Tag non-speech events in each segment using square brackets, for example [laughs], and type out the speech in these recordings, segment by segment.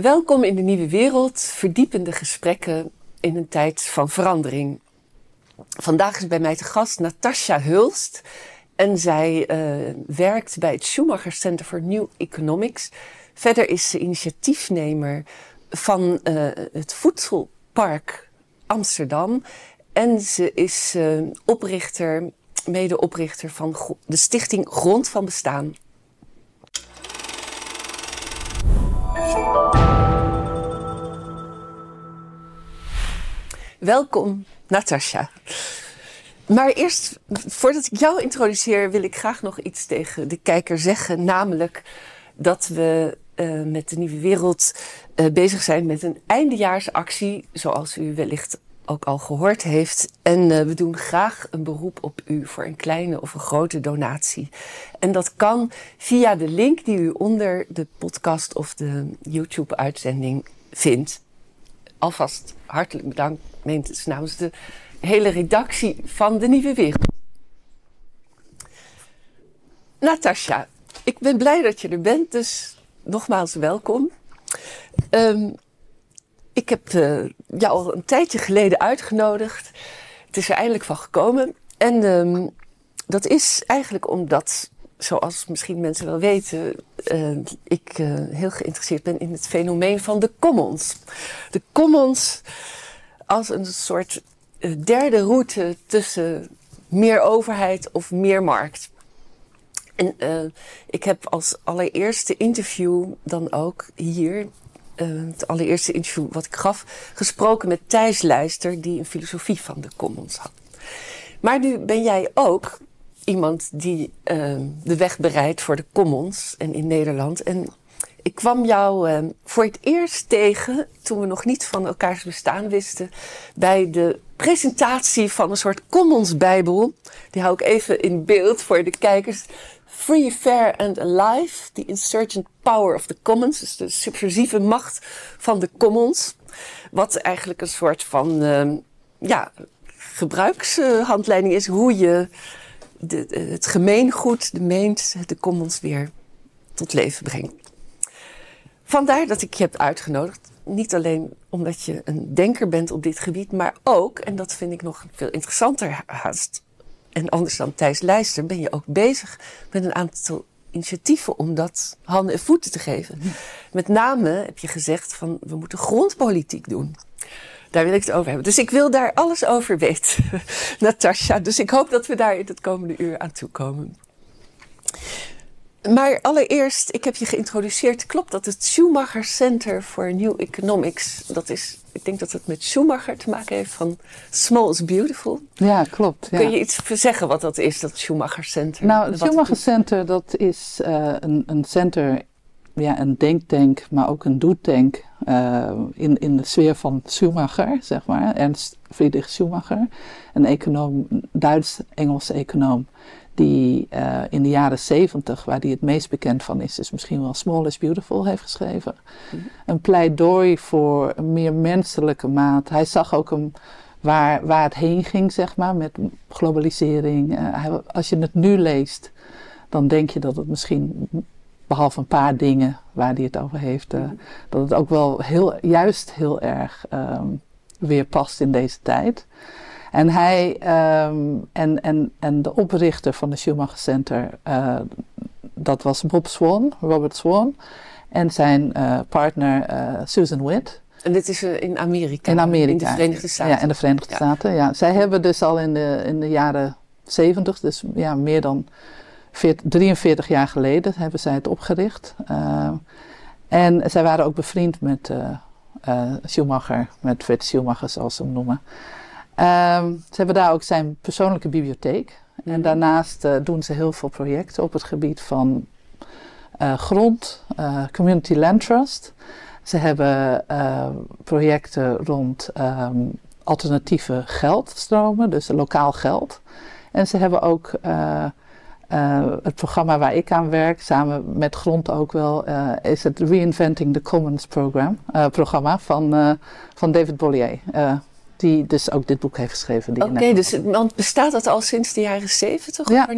Welkom in de nieuwe wereld, verdiepende gesprekken in een tijd van verandering. Vandaag is bij mij te gast Natasha Hulst en zij uh, werkt bij het Schumacher Center for New Economics. Verder is ze initiatiefnemer van uh, het Voedselpark Amsterdam en ze is uh, oprichter, medeoprichter van de stichting Grond van Bestaan. Welkom, Natasja. Maar eerst, voordat ik jou introduceer, wil ik graag nog iets tegen de kijker zeggen. Namelijk dat we uh, met de Nieuwe Wereld uh, bezig zijn met een eindejaarsactie, zoals u wellicht ook al gehoord heeft. En uh, we doen graag een beroep op u voor een kleine of een grote donatie. En dat kan via de link die u onder de podcast of de YouTube-uitzending vindt. Alvast hartelijk bedankt het namens de hele redactie van De Nieuwe Wereld. Natasja, ik ben blij dat je er bent, dus nogmaals welkom. Um, ik heb uh, jou al een tijdje geleden uitgenodigd. Het is er eindelijk van gekomen. En um, dat is eigenlijk omdat, zoals misschien mensen wel weten, uh, ik uh, heel geïnteresseerd ben in het fenomeen van de commons. De commons als een soort eh, derde route tussen meer overheid of meer markt. En uh, ik heb als allereerste interview dan ook hier, uh, het allereerste interview wat ik gaf, gesproken met Thijs Leister, die een filosofie van de commons had. Maar nu ben jij ook iemand die de weg bereidt voor de commons en in Nederland. En ik kwam jou uh, voor het eerst tegen toen we nog niet van elkaars bestaan wisten. Bij de presentatie van een soort Commons Bijbel. Die hou ik even in beeld voor de kijkers. Free, Fair and Alive. The Insurgent Power of the Commons. Dus de subversieve macht van de Commons. Wat eigenlijk een soort van uh, ja, gebruikshandleiding is. Hoe je het gemeengoed, de meent, de commons weer tot leven brengt. Vandaar dat ik je heb uitgenodigd. Niet alleen omdat je een denker bent op dit gebied, maar ook, en dat vind ik nog veel interessanter haast, en anders dan Thijs Leister, ben je ook bezig met een aantal initiatieven om dat handen en voeten te geven. Met name heb je gezegd van we moeten grondpolitiek doen. Daar wil ik het over hebben. Dus ik wil daar alles over weten, [laughs] Natasja. Dus ik hoop dat we daar in het komende uur aan toe komen. Maar allereerst, ik heb je geïntroduceerd. Klopt dat het Schumacher Center for New Economics, dat is, ik denk dat het met Schumacher te maken heeft van Small is Beautiful. Ja, klopt. Ja. Kun je iets zeggen wat dat is, dat Schumacher Center? Nou, het Schumacher Center, dat is uh, een, een center, ja, een denktank, maar ook een doetank uh, in, in de sfeer van Schumacher, zeg maar. Ernst Friedrich Schumacher, een econoom, Duits-Engelse econoom die uh, in de jaren zeventig, waar die het meest bekend van is, is misschien wel Small is Beautiful heeft geschreven. Mm. Een pleidooi voor een meer menselijke maat. Hij zag ook een, waar, waar het heen ging, zeg maar, met globalisering. Uh, hij, als je het nu leest, dan denk je dat het misschien, behalve een paar dingen waar hij het over heeft, uh, dat het ook wel heel, juist heel erg um, weer past in deze tijd. En hij um, en, en, en de oprichter van de Schumacher Center, uh, dat was Bob Swan, Robert Swan. En zijn uh, partner uh, Susan Witt. En dit is in Amerika? In Amerika. In de Verenigde Staten? Ja, in de Verenigde ja. Staten, ja. Zij hebben dus al in de, in de jaren 70, dus ja, meer dan 40, 43 jaar geleden, hebben zij het opgericht. en zij waren ook bevriend met Schumacher, met Fred Schumacher zoals ze hem noemen. Um, ze hebben daar ook zijn persoonlijke bibliotheek. En mhm. daarnaast uh, doen ze heel veel projecten op het gebied van uh, grond, uh, Community Land Trust. Ze hebben projecten rond um, alternatieve geldstromen, dus lokaal geld. En ze hebben ook het programma waar ik aan werk, samen met Grond ook wel, is het Reinventing the Commons program, programma van, van David Bollier die dus ook dit boek heeft geschreven. Oké, dus want bestaat dat al sinds de jaren zeventig? Ja.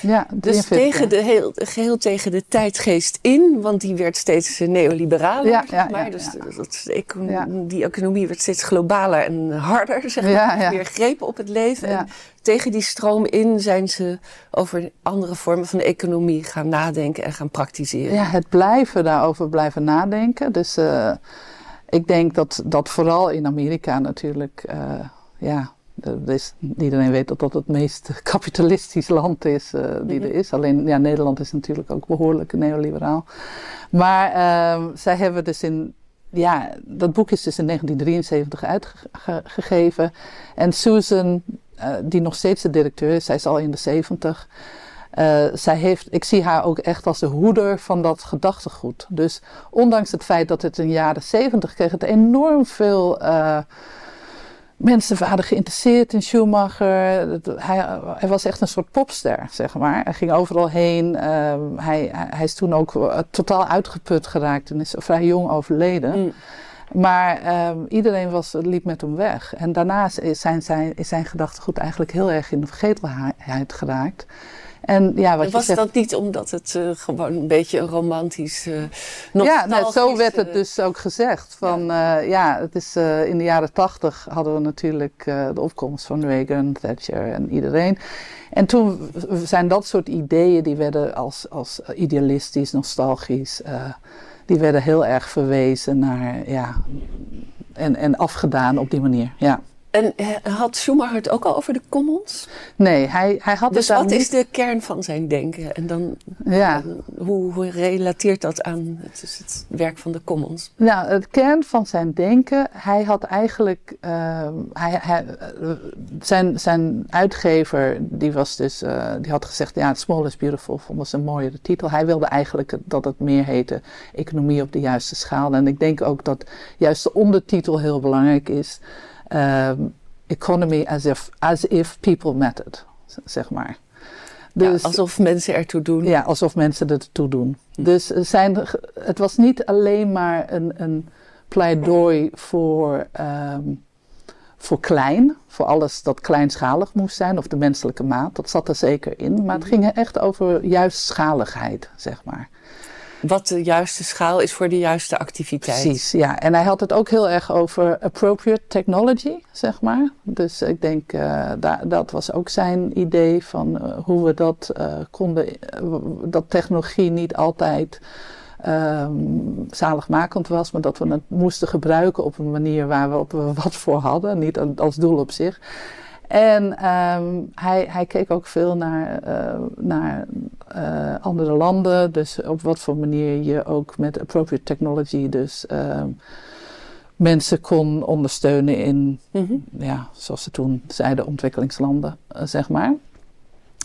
Ja, Dus 43 tegen de heel, geheel tegen de tijdgeest in, want die werd steeds neoliberaler. Ja, ja, maar. ja, dus ja. dat, die economie werd steeds globaler en harder. [laughs] Zeg maar. Ja, ja. Meer greep op het leven. Ja. En tegen die stroom in zijn ze over andere vormen van de economie gaan nadenken en gaan praktiseren. Ja, het blijven daarover blijven nadenken. Dus eh, ik denk dat, dat vooral in Amerika natuurlijk, eh, ja, is, iedereen weet dat dat het meest [laughs] kapitalistisch land is eh, die Mhm. er is. Alleen, ja, Nederland is natuurlijk ook behoorlijk neoliberaal. Maar ehm, zij hebben dus in, ja, dat boek is dus in 1973 uitgegeven. En Susan, eh, die nog steeds de directeur is, zij is al in de 70. Eh, zij heeft, ik zie haar ook echt als de hoeder van dat gedachtegoed. Dus ondanks het feit dat het in de jaren 70 kreeg het enorm veel eh, mensen waren geïnteresseerd in Schumacher. Hij, hij was echt een soort popster, zeg maar. Hij ging overal heen. Ehm, hij, hij is toen ook eh, totaal uitgeput geraakt en is vrij jong overleden. Mm. Maar ehm, iedereen was, liep met hem weg. En daarnaast is zijn, zijn, is zijn gedachtegoed eigenlijk heel erg in de vergetelheid geraakt. En ja, wat En was je zegt, dat niet omdat het eh, gewoon een beetje een romantisch. eh ja, nou, zo werd het eh, dus ook gezegd. Van, ja. ja, het is, in de jaren tachtig hadden we natuurlijk de opkomst van Reagan, Thatcher en iedereen. En toen zijn dat soort ideeën, die werden als, als idealistisch, nostalgisch, die werden heel erg verwezen naar, ja, en, en afgedaan op die manier, ja. En eh, had Schumacher het ook al over de commons? Nee, hij, hij had Dus het daar wat is de kern van zijn denken? En dan, Ja. eh, hoe, hoe relateert dat aan het, dus het werk van de commons? Nou, het kern van zijn denken, hij had eigenlijk, ehm, hij, hij, eh, zijn, zijn uitgever, die was dus, die had gezegd, ja, Small is Beautiful, vonden ze een mooiere titel. Hij wilde eigenlijk dat het meer heette Economie op de juiste schaal. En ik denk ook dat juist de ondertitel heel belangrijk is, ehm, Economy as if, as if people mattered, zeg maar. Dus, ja, alsof mensen ertoe doen. ja, alsof mensen er toe doen. Hm. Dus zijn, het was niet alleen maar een, een pleidooi voor, ehm, voor klein, voor alles dat kleinschalig moest zijn, of de menselijke maat. Dat zat er zeker in. Maar het ging er echt over juist schaligheid, zeg maar. Wat de juiste schaal is voor de juiste activiteit. Precies, ja. En hij had het ook heel erg over appropriate technology, zeg maar. Dus ik denk, da- dat was ook zijn idee van eh, hoe we dat eh, konden, dat technologie niet altijd ehm, zaligmakend was, maar dat we het moesten gebruiken op een manier waar we, op, wat voor hadden, niet als doel op zich. En ehm, hij, hij keek ook veel naar, eh, naar eh, andere landen. Dus op wat voor manier je ook met appropriate technology dus ehm, mensen kon ondersteunen in, Mhm. ja, zoals ze toen zeiden, ontwikkelingslanden, eh, zeg maar.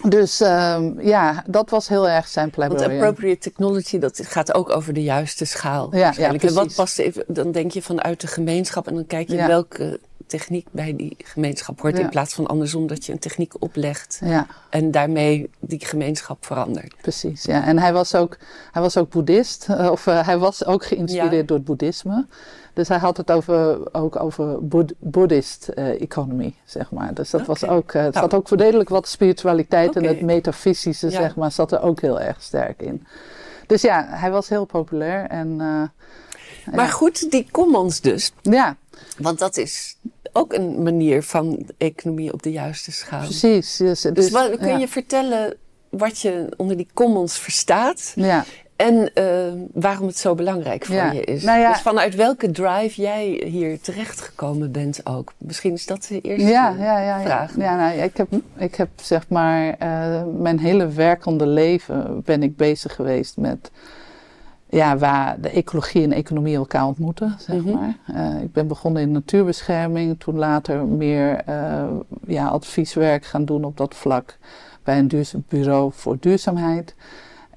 Dus ehm, ja, dat was heel erg zijn Want pleidooi. appropriate technology, dat gaat ook over de juiste schaal. Ja, ja, en wat past even, dan denk je vanuit de gemeenschap en dan kijk je Ja. welke techniek bij die gemeenschap hoort. Ja. In plaats van andersom dat je een techniek oplegt Ja, en daarmee die gemeenschap verandert. precies. Ja. En hij was ook, hij was ook boeddhist, eh, of eh, hij was ook geïnspireerd Ja. door het boeddhisme. Dus hij had het over, ook over boed- Buddhist eh, economy, zeg maar. Dus dat was ook, het Nou. zat ook redelijk wat spiritualiteit en het metafysische, zeg maar, zat er ook heel erg sterk in. Dus ja, hij was heel populair en Maar ja. goed, die commons dus. ja, Want dat is ook een manier van economie op de juiste schaal. precies. Dus, Dus, dus, wat, kun ja. je vertellen wat je onder die commons verstaat Ja. en eh, waarom het zo belangrijk voor Ja. je is? Nou ja- Dus vanuit welke drive jij hier terechtgekomen bent ook? Misschien is dat de eerste Ja, ja, ja. ja. vraag. ja nou, ik, heb, ik heb zeg maar eh, mijn hele werkende leven ben ik bezig geweest met ja, waar de ecologie en economie elkaar ontmoeten, zeg Mhm. maar. Eh, ik ben begonnen in natuurbescherming, toen later meer eh, ja, advieswerk gaan doen op dat vlak bij een duurzaam bureau voor duurzaamheid.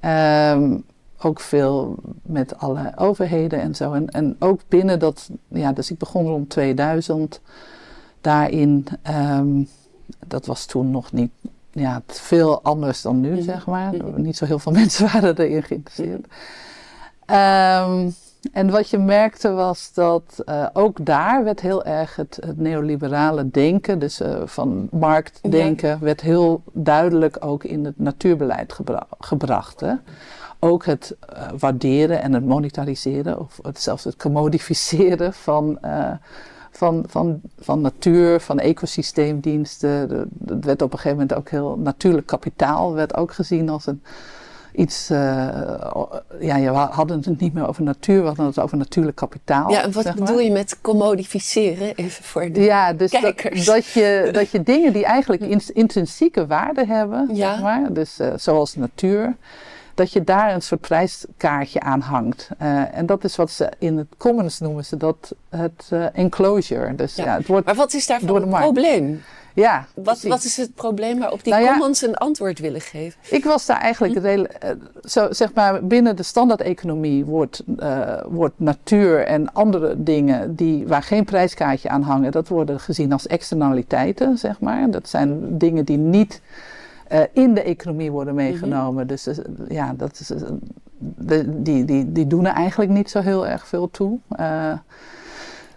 Ehm, ook veel met alle overheden en zo. En, en ook binnen dat, ja, dus ik begon rond 2000 daarin. ehm, dat was toen nog niet ja, veel anders dan nu, Mhm. zeg maar. Mhm. Niet zo heel veel [laughs] mensen waren erin geïnteresseerd. Ehm, En wat je merkte was dat uh, ook daar werd heel erg het, het neoliberale denken, dus uh, van marktdenken, ja. werd heel duidelijk ook in het natuurbeleid gebra gebracht. Hè? Ook het uh, waarderen en het monetariseren, of het, zelfs het commodificeren van, van, van, van natuur, van ecosysteemdiensten. Het werd op een gegeven moment ook heel natuurlijk kapitaal, werd ook gezien als een iets. Uh, ja, je hadden het niet meer over natuur, we hadden het over natuurlijk kapitaal. Ja, en wat bedoel je met commodificeren? Even voor de ja, dus kijkers. Dat, dat, je, [laughs] dat je dingen die eigenlijk in, intrinsieke waarde hebben, ja. zeg maar, dus uh, zoals natuur, dat je daar een soort prijskaartje aan hangt. Uh, en dat is wat ze in het commons noemen ze dat het enclosure. Dus, ja. ja. het wordt maar wat is daarvoor het probleem? Ja, wat, wat, is het probleem waarop die nou ja, commons een antwoord willen geven? Ik was daar eigenlijk, hm? redelijk, zo, zeg maar, binnen de standaardeconomie wordt, uh, wordt natuur en andere dingen die, waar geen prijskaartje aan hangen, dat worden gezien als externaliteiten, zeg maar. Dat zijn dingen die niet uh, in de economie worden meegenomen. Mm -hmm. Dus uh, ja, dat is, de, die, die, die doen er eigenlijk niet zo heel erg veel toe.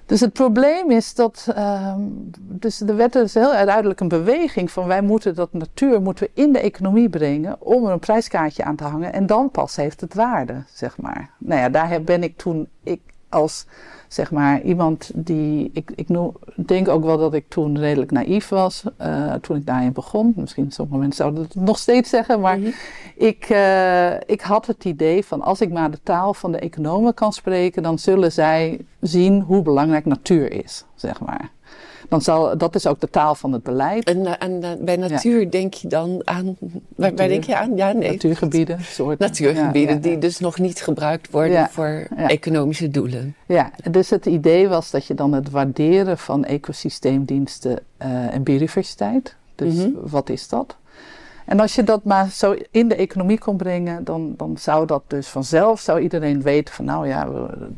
Dus het probleem is dat. Um, dus er werd dus heel duidelijk een beweging van wij moeten dat natuur moeten we in de economie brengen om er een prijskaartje aan te hangen en dan pas heeft het waarde, zeg maar. Nou ja, daar ben ik toen, ik als zeg maar iemand die, ik, ik noem, denk ook wel dat ik toen redelijk naïef was uh, toen ik daarin begon. Misschien sommige mensen zouden het nog steeds zeggen, maar mm -hmm. ik, uh, ik had het idee van als ik maar de taal van de economen kan spreken, dan zullen zij zien hoe belangrijk natuur is, zeg maar. Dan zal, dat is ook de taal van het beleid. En, en bij natuur ja. denk je dan aan. Waar, waar, denk je aan? Ja, nee. Natuurgebieden. Soorten. Natuurgebieden ja, die dus nog niet gebruikt worden voor economische doelen. Ja, dus het idee was dat je dan het waarderen van ecosysteemdiensten uh, en biodiversiteit. Dus mm -hmm. wat is dat? En als je dat maar zo in de economie kon brengen, dan, dan zou dat dus vanzelf, zou iedereen weten van nou ja,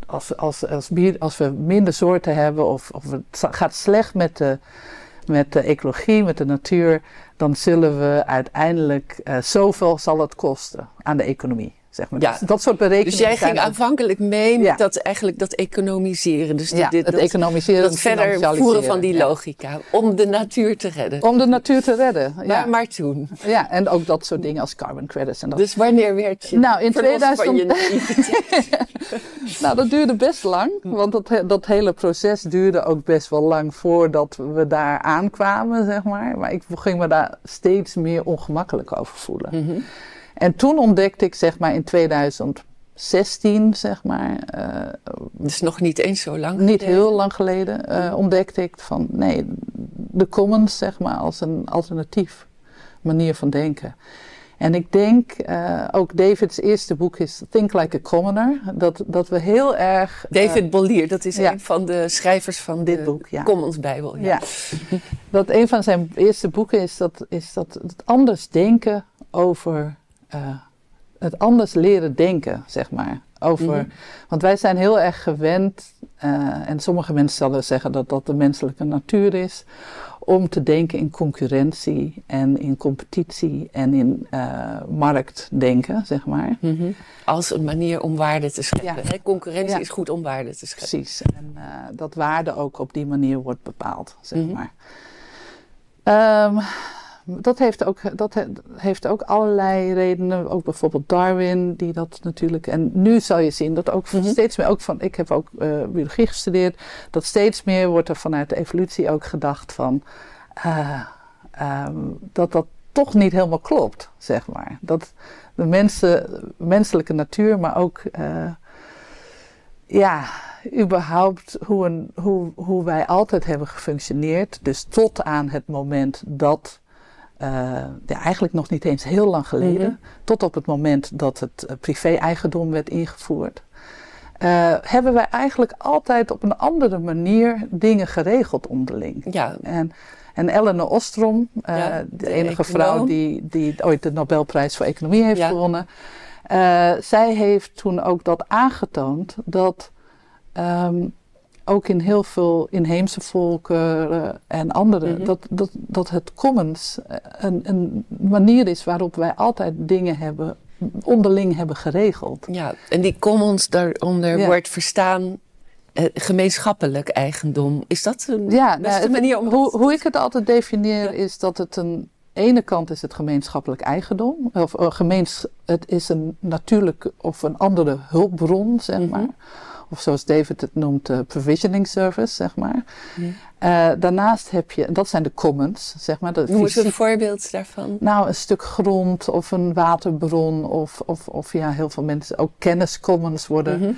als, als, als, bier, als we minder soorten hebben of, of het gaat slecht met de, met de ecologie, met de natuur, dan zullen we uiteindelijk, uh, zoveel zal het kosten aan de economie. Zeg maar. Ja. Dus dat soort berekeningen. Dus jij ging aanvankelijk mee met ja. dat, eigenlijk dat economiseren. Dus die, ja, dit, het dat, economiseren. Dat verder voeren van die logica. Om de natuur te redden. Om de natuur te redden. Ja. Maar, maar toen. Ja, en ook dat soort dingen als carbon credits. En dat. Dus wanneer werd je nou, in 2000... van je [laughs] nou, dat duurde best lang. Want dat, dat hele proces duurde ook best wel lang voordat we daar aankwamen, zeg maar. Maar ik ging me daar steeds meer ongemakkelijk over voelen. Mm -hmm. En toen ontdekte ik, zeg maar, in 2016, zeg maar. Uh, dus nog niet eens zo lang Niet geleden. heel lang geleden, uh, ontdekte ik van, nee, de commons, zeg maar, als een alternatief manier van denken. En ik denk, uh, ook David's eerste boek is Think Like a Commoner. Dat, dat we heel erg... David uh, Bollier, dat is ja. een van de schrijvers van dit de boek, ja. Commons Bijbel. Ja. ja. dat een van zijn eerste boeken is dat, is dat het anders denken over... Uh, het anders leren denken, zeg maar. Over, mm -hmm. Want wij zijn heel erg gewend, en sommige mensen zullen zeggen dat dat de menselijke natuur is om te denken in concurrentie en in competitie en in uh, marktdenken, zeg maar. Mm -hmm. Als een manier om waarde te scheppen. Ja. Concurrentie ja. is goed om waarde te scheppen. Precies. En uh, dat waarde ook op die manier wordt bepaald, zeg mm -hmm. maar. Um, dat heeft, ook, dat heeft ook allerlei redenen. Ook bijvoorbeeld Darwin, die dat natuurlijk. En nu zal je zien dat ook mm -hmm. steeds meer. Ook van, ik heb ook uh, biologie gestudeerd. Dat steeds meer wordt er vanuit de evolutie ook gedacht van. Uh, um, dat dat toch niet helemaal klopt, zeg maar. Dat de mensen, menselijke natuur, maar ook. Uh, ja, überhaupt hoe, een, hoe, hoe wij altijd hebben gefunctioneerd. Dus tot aan het moment dat. Uh, ja, eigenlijk nog niet eens heel lang geleden. -hmm. Tot op het moment dat het uh, privé-eigendom werd ingevoerd. Uh, hebben wij eigenlijk altijd op een andere manier dingen geregeld onderling. Ja. En, en Eleanor Ostrom, ja, de, de, enige econoom. vrouw die, die ooit de Nobelprijs voor Economie heeft ja. gewonnen. zij heeft toen ook dat aangetoond dat um, ook in heel veel inheemse volken uh, en andere, mm -hmm. dat, dat, dat het commons een, een, manier is waarop wij altijd dingen hebben onderling hebben geregeld. Ja, en die commons daaronder Ja. wordt verstaan eh, gemeenschappelijk eigendom. Is dat een Ja, beste nou, manier om hoe, hoe ik het altijd definieer Ja. is dat het een ene kant is het gemeenschappelijk eigendom. Of eh, gemeens, het is een natuurlijke of een andere hulpbron, zeg Mhm. maar. Of zoals David het noemt, de provisioning service, zeg maar. Ja. Eh, daarnaast heb je, dat zijn de commons, zeg maar. De Noem eens een voorbeeld daarvan. nou, een stuk grond of een waterbron of, of, of ja, heel veel mensen, ook kenniscommons worden Mhm.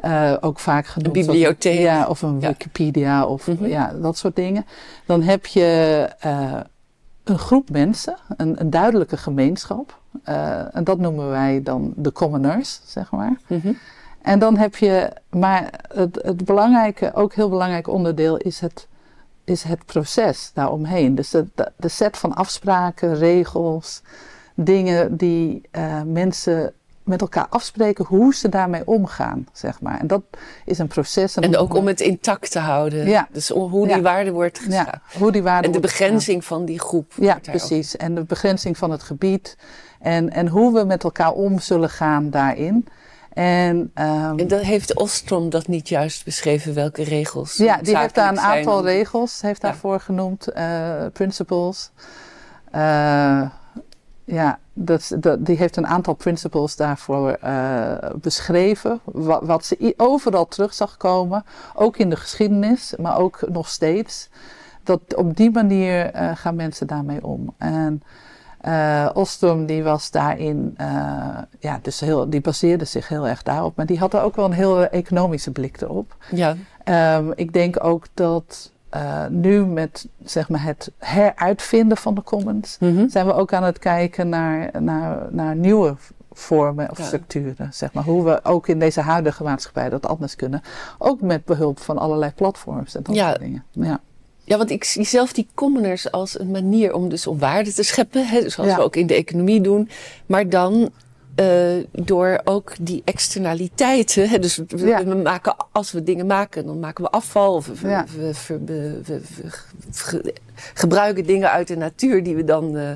eh, ook vaak genoemd. Een bibliotheek. Ja, of een Ja. Wikipedia of Mhm. ja, dat soort dingen. Dan heb je eh, een groep mensen, een, een duidelijke gemeenschap. Eh, en dat noemen wij dan de commoners, zeg maar. Mhm. En dan heb je, maar het, het belangrijke, ook heel belangrijk onderdeel is het, is het proces daaromheen. Dus de, de, set van afspraken, regels, dingen die eh, mensen met elkaar afspreken hoe ze daarmee omgaan, zeg maar. En dat is een proces. En ook om het intact te houden. Ja. Dus om hoe die Ja. waarde wordt geschapen. ja, hoe die waarde En de begrenzing van die groep. Ja, precies. En de begrenzing van het gebied. En, en hoe we met elkaar om zullen gaan daarin. En, ehm, En dan heeft Ostrom dat niet juist beschreven, welke regels ja, die heeft daar een zijn aantal regels heeft Ja. daarvoor genoemd. eh, principles. Eh, ja, dat, die heeft een aantal principles daarvoor eh, beschreven. Wat, wat ze overal terug zag komen. Ook in de geschiedenis, maar ook nog steeds. Dat op die manier gaan mensen daarmee om. En Ostrom die was daarin, eh, ja, dus heel, die baseerde zich heel erg daarop. Maar die had er ook wel een heel economische blik erop. Ja, Ehm, ik denk ook dat eh, nu met zeg maar, het heruitvinden van de commons, Mhm. zijn we ook aan het kijken naar, naar, naar nieuwe vormen of Ja. structuren. Zeg maar, hoe we ook in deze huidige maatschappij dat anders kunnen. Ook met behulp van allerlei platforms en dat Ja. soort dingen. Ja. Ja, want ik zie zelf die commoners als een manier om dus om waarde te scheppen. Hè, zoals Ja. we ook in de economie doen. Maar dan eh, door ook die externaliteiten. Hè, dus we, Ja. we maken, als we dingen maken, dan maken we afval. Of we, Ja. we, we, gebruiken dingen uit de natuur die we dan eh,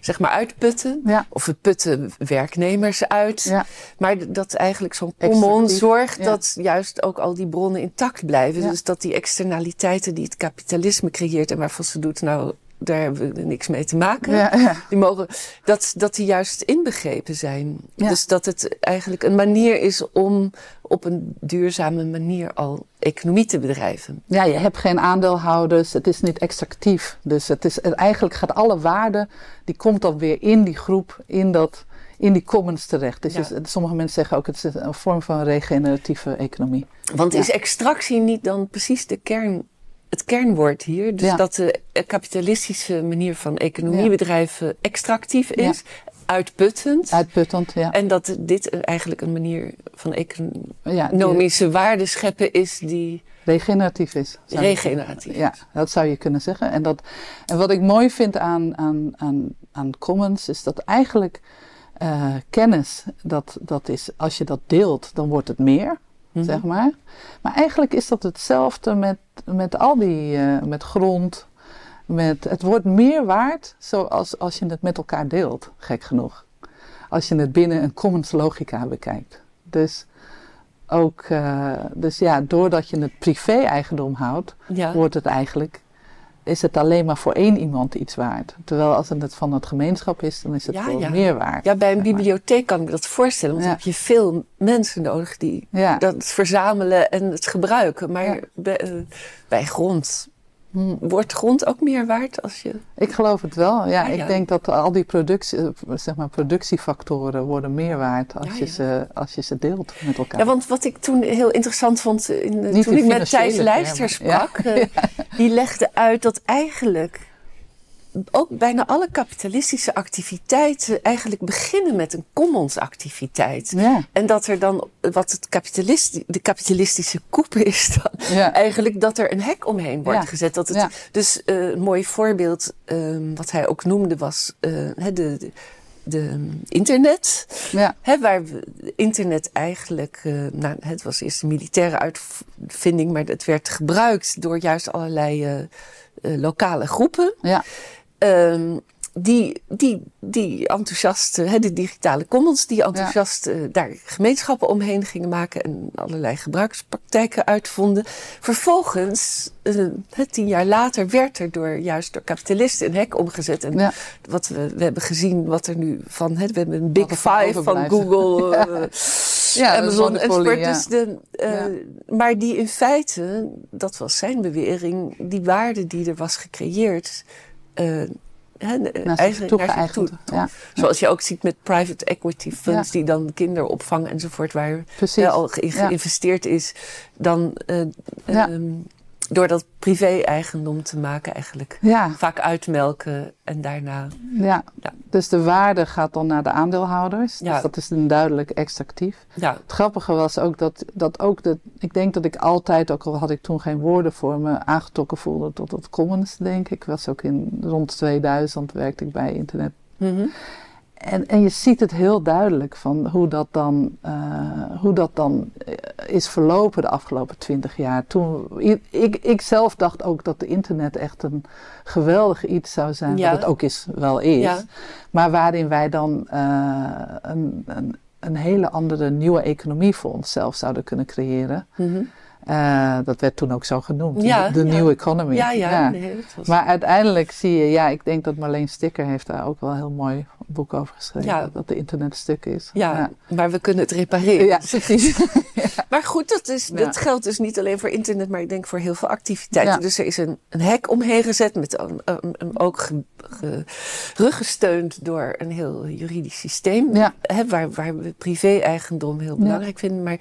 zeg maar uitputten. Ja. Of we putten werknemers uit. Ja. Maar dat eigenlijk zo'n common zorgt dat juist ook al die bronnen intact blijven. Dus dat die externaliteiten die het kapitalisme creëert en waarvan ze doet, nou, daar hebben we niks mee te maken. Ja, ja. Die mogen, dat, dat die juist inbegrepen zijn. Ja. Dus dat het eigenlijk een manier is om op een duurzame manier al economie te bedrijven. Ja, je hebt geen aandeelhouders, het is niet extractief. Dus het is, het- eigenlijk gaat alle waarde, die komt dan weer in die groep, in, dat, in die commons terecht. Dus Ja. sommige mensen zeggen ook, het is een vorm van regeneratieve economie. Want Ja. is extractie niet dan precies de kern, het kernwoord hier? Dus Ja. dat de kapitalistische manier van economie Ja. bedrijven extractief is, uitputtend. Uitputtend, ja. En dat dit eigenlijk een manier van ja die economische waarde scheppen is die regeneratief is. je regeneratief Ja, dat zou je kunnen zeggen. En, dat, en wat ik mooi vind aan, aan, aan, aan commons is dat eigenlijk eh, kennis, dat, dat is, als je dat deelt, dan wordt het meer, Mhm. zeg maar. Maar eigenlijk is dat hetzelfde met, met al die, eh, met grond. Met, het wordt meer waard zoals als je het met elkaar deelt, gek genoeg. Als je het binnen een commons logica bekijkt. Dus ook, eh, dus ja, doordat je het privé-eigendom houdt, Ja. wordt het eigenlijk, is het alleen maar voor één iemand iets waard. Terwijl als het van het gemeenschap is, dan is het Ja, veel ja. meer waard. ja, bij een bibliotheek kan ik me dat voorstellen. Want Ja. dan heb je veel mensen nodig die dat verzamelen en het gebruiken. Maar bij, eh, bij grond. Wordt grond ook meer waard als je... Ik geloof het wel. Ja, ja. ik denk dat al die productie, eh, zeg maar, productiefactoren worden meer waard als, Ja, je. Ze, als je ze deelt met elkaar. Ja, want wat ik toen heel interessant vond, in, de- Niet toen in ik met Thijs Lijster sprak, eh, [laughs] die legde uit dat eigenlijk ook bijna alle kapitalistische activiteiten eigenlijk beginnen met een commons-activiteit. Ja, En dat er dan, wat het kapitalist, de kapitalistische koep is dan, ja. eigenlijk dat er een hek omheen wordt Ja. gezet. Dat het. Dus eh, een mooi voorbeeld, ehm, wat hij ook noemde, was hè, de, de, de internet. ja. Hè, waar internet eigenlijk, eh, nou, het was eerst een militaire uitvinding, maar het werd gebruikt door juist allerlei lokale groepen. Ja. Ehm, die, die, die enthousiast, hè, de digitale commons, die enthousiast eh, daar gemeenschappen omheen gingen maken en allerlei gebruikspraktijken uitvonden. Vervolgens, uh, tien jaar later, werd er door, juist door kapitalisten een hek omgezet. En Ja. wat we, we hebben gezien wat er nu van, hè, we hebben een big five van. Google, [laughs] Ja. eh, Amazon enzovoort. Dus de, eh. Maar die in feite, dat was zijn bewering, die waarde die er was gecreëerd, eh, toegeëigend. toe. Ja, Zoals je ook ziet met private equity funds, Ja. die dan kinderopvang enzovoort, waar precies. eh, al ge- Ja. geïnvesteerd is, dan eh, Ja. ehm, door dat privé-eigendom te maken eigenlijk. Ja, Vaak uitmelken en daarna. ja. Ja. Dus de waarde gaat dan naar de aandeelhouders. Ja. Dus dat is een duidelijk extractief. Ja, Het grappige was ook dat, dat ook de. Ik denk dat ik altijd, ook al had ik toen geen woorden voor me, aangetrokken voelde tot het commons, denk ik. Ik was ook in rond 2000 werkte ik bij internet. Mhm. En, en je ziet het heel duidelijk van hoe dat dan, eh, hoe dat dan eh, is verlopen de afgelopen twintig jaar. Toen, ik, ik zelf dacht ook dat de internet echt een geweldig iets zou zijn. Ja. Wat het ook is, wel is. Ja. Maar waarin wij dan eh, een, een, een hele andere nieuwe economie voor onszelf zouden kunnen creëren. Mhm. Eh, dat werd toen ook zo genoemd. Ja, de ja. new economy. ja, ja. Nee, was- Maar uiteindelijk zie je, ja, ik denk dat Marleen Sticker heeft daar ook wel een heel mooi boek over geschreven. Dat de internet stuk is. ja, maar we kunnen het repareren. Ja, precies. [laughs] Maar goed, dat, is, dat geldt dus niet alleen voor internet, maar ik denk voor heel veel activiteiten. Dus er is een, een hek omheen gezet, met een, een, een ook ge, ge- ruggesteund door een heel juridisch systeem. Hè, waar, waar we privé-eigendom heel belangrijk vinden. Maar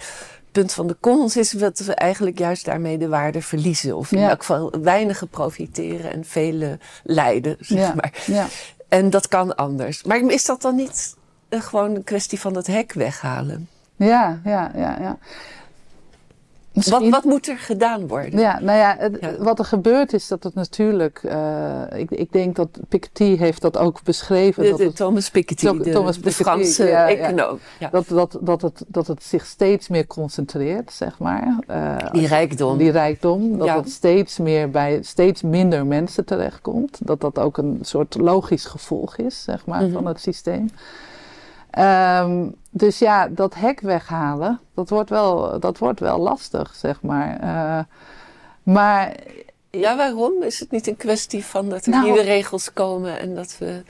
punt van de commons is dat we eigenlijk juist daarmee de waarde verliezen. Of in Ja. elk geval weinigen profiteren en vele lijden, zeg Ja. maar. ja. En dat kan anders. Maar is dat dan niet gewoon een kwestie van het hek weghalen? Ja, ja, ja, ja. Wat, Misschien- wat moet er gedaan worden? Ja, nou ja, het- Ja. wat er gebeurt is dat het natuurlijk... eh, ik, ik denk dat Piketty heeft dat ook beschreven. De, dat de het, Thomas Piketty, Tho- de, Thomas de Piketty, Franse ja, econoom. Ja. dat, dat, dat, het, dat het zich steeds meer concentreert, zeg maar. Eh, Die rijkdom. die rijkdom, dat het steeds meer bij steeds minder mensen terechtkomt. Dat dat ook een soort logisch gevolg is, zeg maar, Mhm. van het systeem. Ehm, dus ja, dat hek weghalen, dat wordt wel, dat wordt wel lastig, zeg maar. Eh, maar ja, waarom? Is het niet een kwestie van dat er Nou- nieuwe regels komen en dat we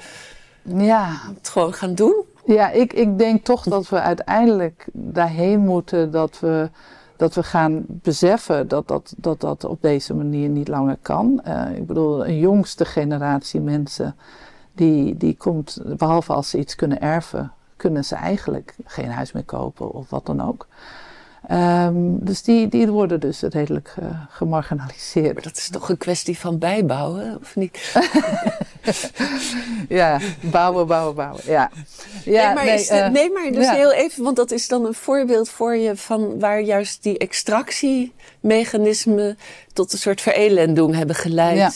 ja, het gewoon gaan doen? Ja, ik, ik denk toch dat we uiteindelijk daarheen moeten dat we, dat we gaan beseffen dat dat, dat dat op deze manier niet langer kan. Eh, ik bedoel, een jongste generatie mensen, die, die komt, behalve als ze iets kunnen erven, kunnen ze eigenlijk geen huis meer kopen of wat dan ook. Ehm, dus die, die worden dus redelijk eh, gemarginaliseerd. Maar dat is toch een kwestie van bijbouwen, of niet? [laughs] Ja, bouwen, bouwen, bouwen. Ja, ja nee, maar, is de- eh, nee, maar dus ja. heel even, want dat is dan een voorbeeld voor je van waar juist die extractiemechanismen tot een soort verelending hebben geleid. ja.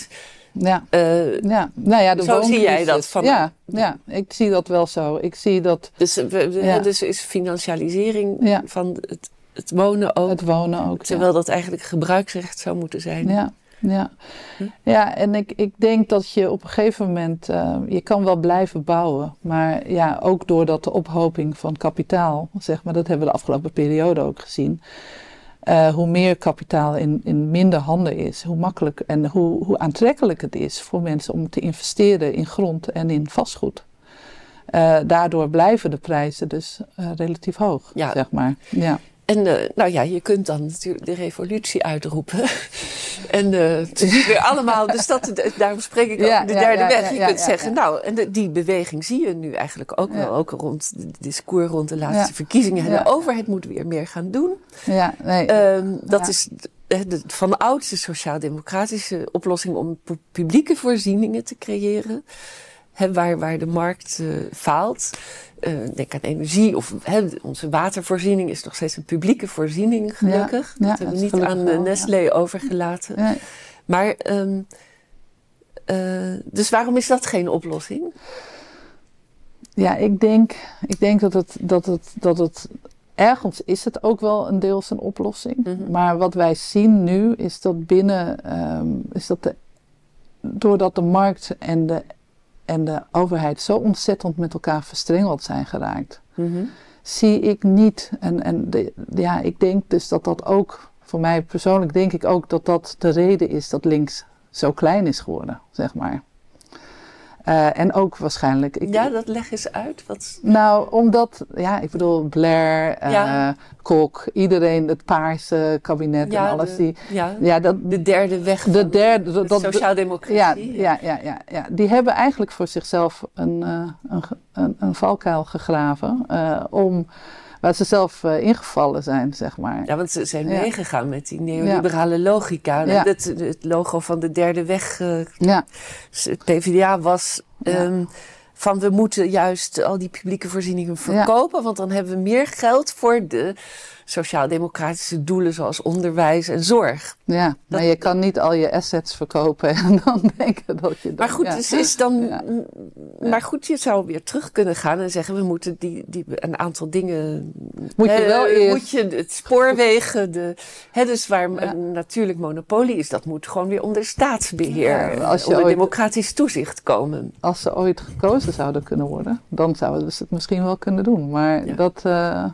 Eh, Ja, nou ja, de Zo zie jij dat van- Ja, ja, ik zie dat wel zo. Ik zie dat dus, we- we- Ja. dus is financialisering Ja. van het, het wonen ook. het wonen ook. Terwijl dat eigenlijk gebruiksrecht zou moeten zijn. Ja, ja. Hm? ja en ik, ik denk dat je op een gegeven moment, eh, je kan wel blijven bouwen, maar ja, ook doordat de ophoping van kapitaal, zeg maar, dat hebben we de afgelopen periode ook gezien. Eh, hoe meer kapitaal in, in minder handen is, hoe makkelijk en hoe, hoe aantrekkelijk het is voor mensen om te investeren in grond en in vastgoed. Eh, daardoor blijven de prijzen dus eh, relatief hoog, Ja. zeg maar. Ja. En eh, nou ja, je kunt dan natuurlijk de revolutie uitroepen. [laughs] en eh, het is weer allemaal, dus dat, daarom spreek ik Ja, over de ja, derde ja, weg. Je kunt zeggen, nou, en de- die beweging zie je nu eigenlijk ook wel. Ook rond het discours rond de laatste verkiezingen. En de overheid moet weer meer gaan doen. Ja, nee. Ehm, dat is de, de- van de oudste sociaal-democratische oplossing om pu- publieke voorzieningen te creëren. Waar, waar de markt eh, faalt. Eh, denk aan energie of hè, onze watervoorziening is nog steeds een publieke voorziening, gelukkig. ja, dat dat hebben we niet aan wel, ja. Nestlé overgelaten. Nee. Maar, ehm, eh, dus waarom is dat geen oplossing? Ja, ik denk, ik denk dat, het, dat, het, dat het. Ergens is het ook wel een deels een oplossing. Mhm. Maar wat wij zien nu is dat binnen. ehm, is dat de, doordat de markt en de en de overheid zo ontzettend met elkaar verstrengeld zijn geraakt, Mhm. zie ik niet. En, en de, ja, ik denk dus dat dat ook, voor mij persoonlijk denk ik ook dat dat de reden is dat links zo klein is geworden, zeg maar. Eh, en ook waarschijnlijk. Ik, Ja, dat leg eens uit. Wat... Nou, omdat, ja, ik bedoel, Blair, Ja. Kok, iedereen, het paarse kabinet en alles de, die. ja, Ja, dat, de derde weg de derde. de sociaaldemocratie. ja, ja, ja, ja, ja, die hebben eigenlijk voor zichzelf een, eh, een, een, een valkuil gegraven. om, waar ze zelf eh, ingevallen zijn, zeg maar. Ja, want ze zijn Ja. meegegaan met die neoliberale logica. Ja. Het, het logo van de derde weg, eh, Ja, het PvdA, was ehm, van we moeten juist al die publieke voorzieningen verkopen. Want dan hebben we meer geld voor de sociaal-democratische doelen zoals onderwijs en zorg. ja. maar je kan niet al je assets verkopen en [laughs] dan denken dat je. Maar dat- goed, ja. dus is dan. Ja. Maar goed, je zou weer terug kunnen gaan en zeggen: we moeten die, die, een aantal dingen. Moet je hè, wel eerst. Moet je het spoorwegen, de, hè, dus waar Ja. een natuurlijk monopolie is, dat moet gewoon weer onder staatsbeheer, Ja, als je onder ooit- democratisch toezicht komen. als ze ooit gekozen zouden kunnen worden, dan zouden ze het misschien wel kunnen doen. Maar dat, eh,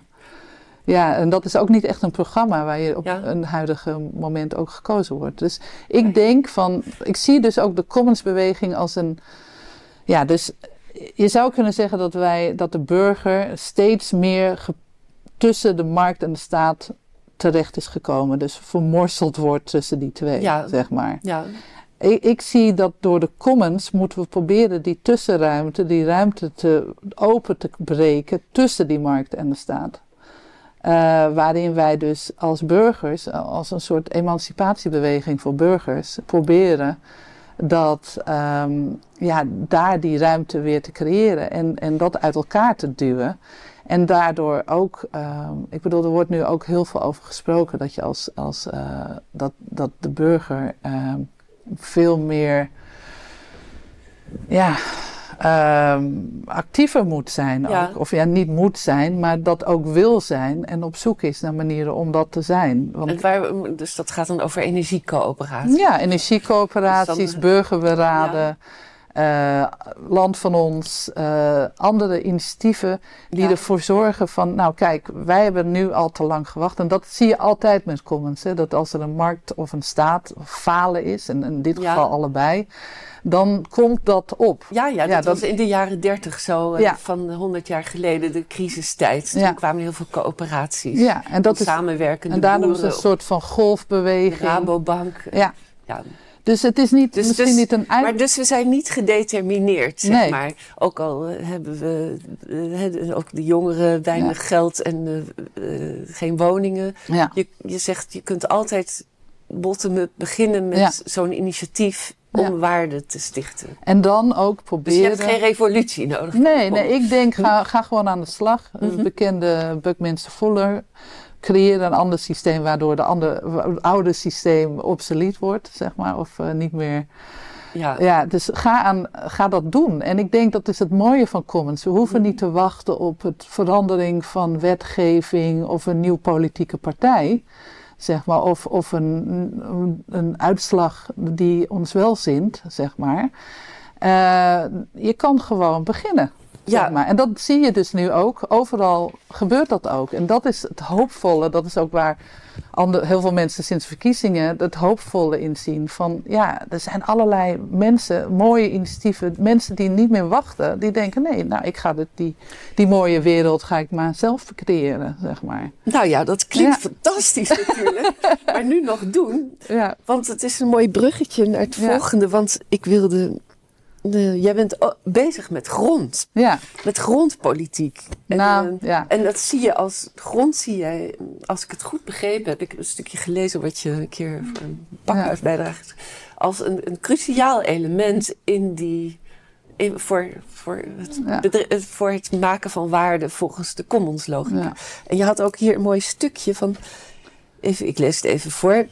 ja, en dat is ook niet echt een programma waar je op Ja. een huidige moment ook gekozen wordt. Dus ik denk van, ik zie dus ook de commonsbeweging als een, ja, dus je zou kunnen zeggen dat wij, dat de burger steeds meer tussen de markt en de staat terecht is gekomen. Dus vermorseld wordt tussen die twee, Ja. zeg maar. Ja, Ik, ik zie dat door de commons moeten we proberen die tussenruimte, die ruimte te open te breken tussen die markt en de staat. Eh, waarin wij dus als burgers, als een soort emancipatiebeweging voor burgers, proberen dat ehm, ja, daar die ruimte weer te creëren en, en dat uit elkaar te duwen. En daardoor ook, ehm, ik bedoel, er wordt nu ook heel veel over gesproken dat je als, als eh, dat, dat de burger ehm, veel meer ja, ehm, actiever moet zijn. Ja. Ook. Of ja, niet moet zijn, maar dat ook wil zijn en op zoek is naar manieren om dat te zijn. Want en waar, dus dat gaat dan over energiecoöperatie. ja, energiecoöperaties, Dus dan- burgerberaden, eh, Land van ons, eh, andere initiatieven die Ja. ervoor zorgen van, nou kijk, wij hebben nu al te lang gewacht. En dat zie je altijd met commons, hè, dat als er een markt of een staat falen is, en in dit Ja. geval allebei, dan komt dat op. Ja, ja, dat, Ja, dat- was in de jaren dertig zo, eh, Ja. van 100 jaar geleden, de crisistijd. Ja. Toen kwamen heel veel coöperaties. Ja, en dat is, samenwerkende en boeren, een soort van golfbeweging. Rabobank. Ja, Ja. Dus het is niet, Dus- misschien dus- niet een eind. Maar dus we zijn niet gedetermineerd, zeg Nee. maar. Ook al eh, hebben we, eh, hè, ook de jongeren, weinig geld en eh, geen woningen. ja. Je, je zegt, je kunt altijd bottom-up beginnen met Ja. zo'n initiatief om Ja. waarde te stichten. En dan ook Dus je proberen... hebt geen revolutie nodig. Nee, nee, ik denk ga, ga gewoon aan de slag. Mhm. Bekende Buckminster Fuller. Creëer een ander systeem waardoor de andere, het oude systeem obsolet wordt, zeg maar. Of eh, niet meer. Ja. Ja, dus ga, aan, ga dat doen. En ik denk dat is het mooie van Commons. We hoeven niet te wachten op het verandering van wetgeving of een nieuw politieke partij. Zeg maar, of, of een, een, een uitslag die ons wel zint, zeg maar. Eh, je kan gewoon beginnen. Ja. Zeg maar. En dat zie je dus nu ook. Overal gebeurt dat ook. En dat is het hoopvolle. Dat is ook waar ander, heel veel mensen sinds verkiezingen het hoopvolle in zien. Van ja, er zijn allerlei mensen, mooie initiatieven. Mensen die niet meer wachten. Die denken nee, nou ik ga dit, die, die mooie wereld ga ik maar zelf creëren, zeg maar. Nou ja, dat klinkt Ja. fantastisch natuurlijk. [laughs] maar nu nog doen. Ja, Want het is een mooi bruggetje naar het volgende. Want ik wilde... De, jij bent bezig met grond. ja. Met grondpolitiek. En, nou, eh, ja. En dat zie je als grond, zie jij, als ik het goed begrepen heb, ik heb een stukje gelezen wat je een keer voor een pakhuisbijdrage hebt, als een, een cruciaal element in die, in, voor, voor, het Ja. het- voor het maken van waarde volgens de commons logica. Ja. En je had ook hier een mooi stukje van, even, ik lees het even voor.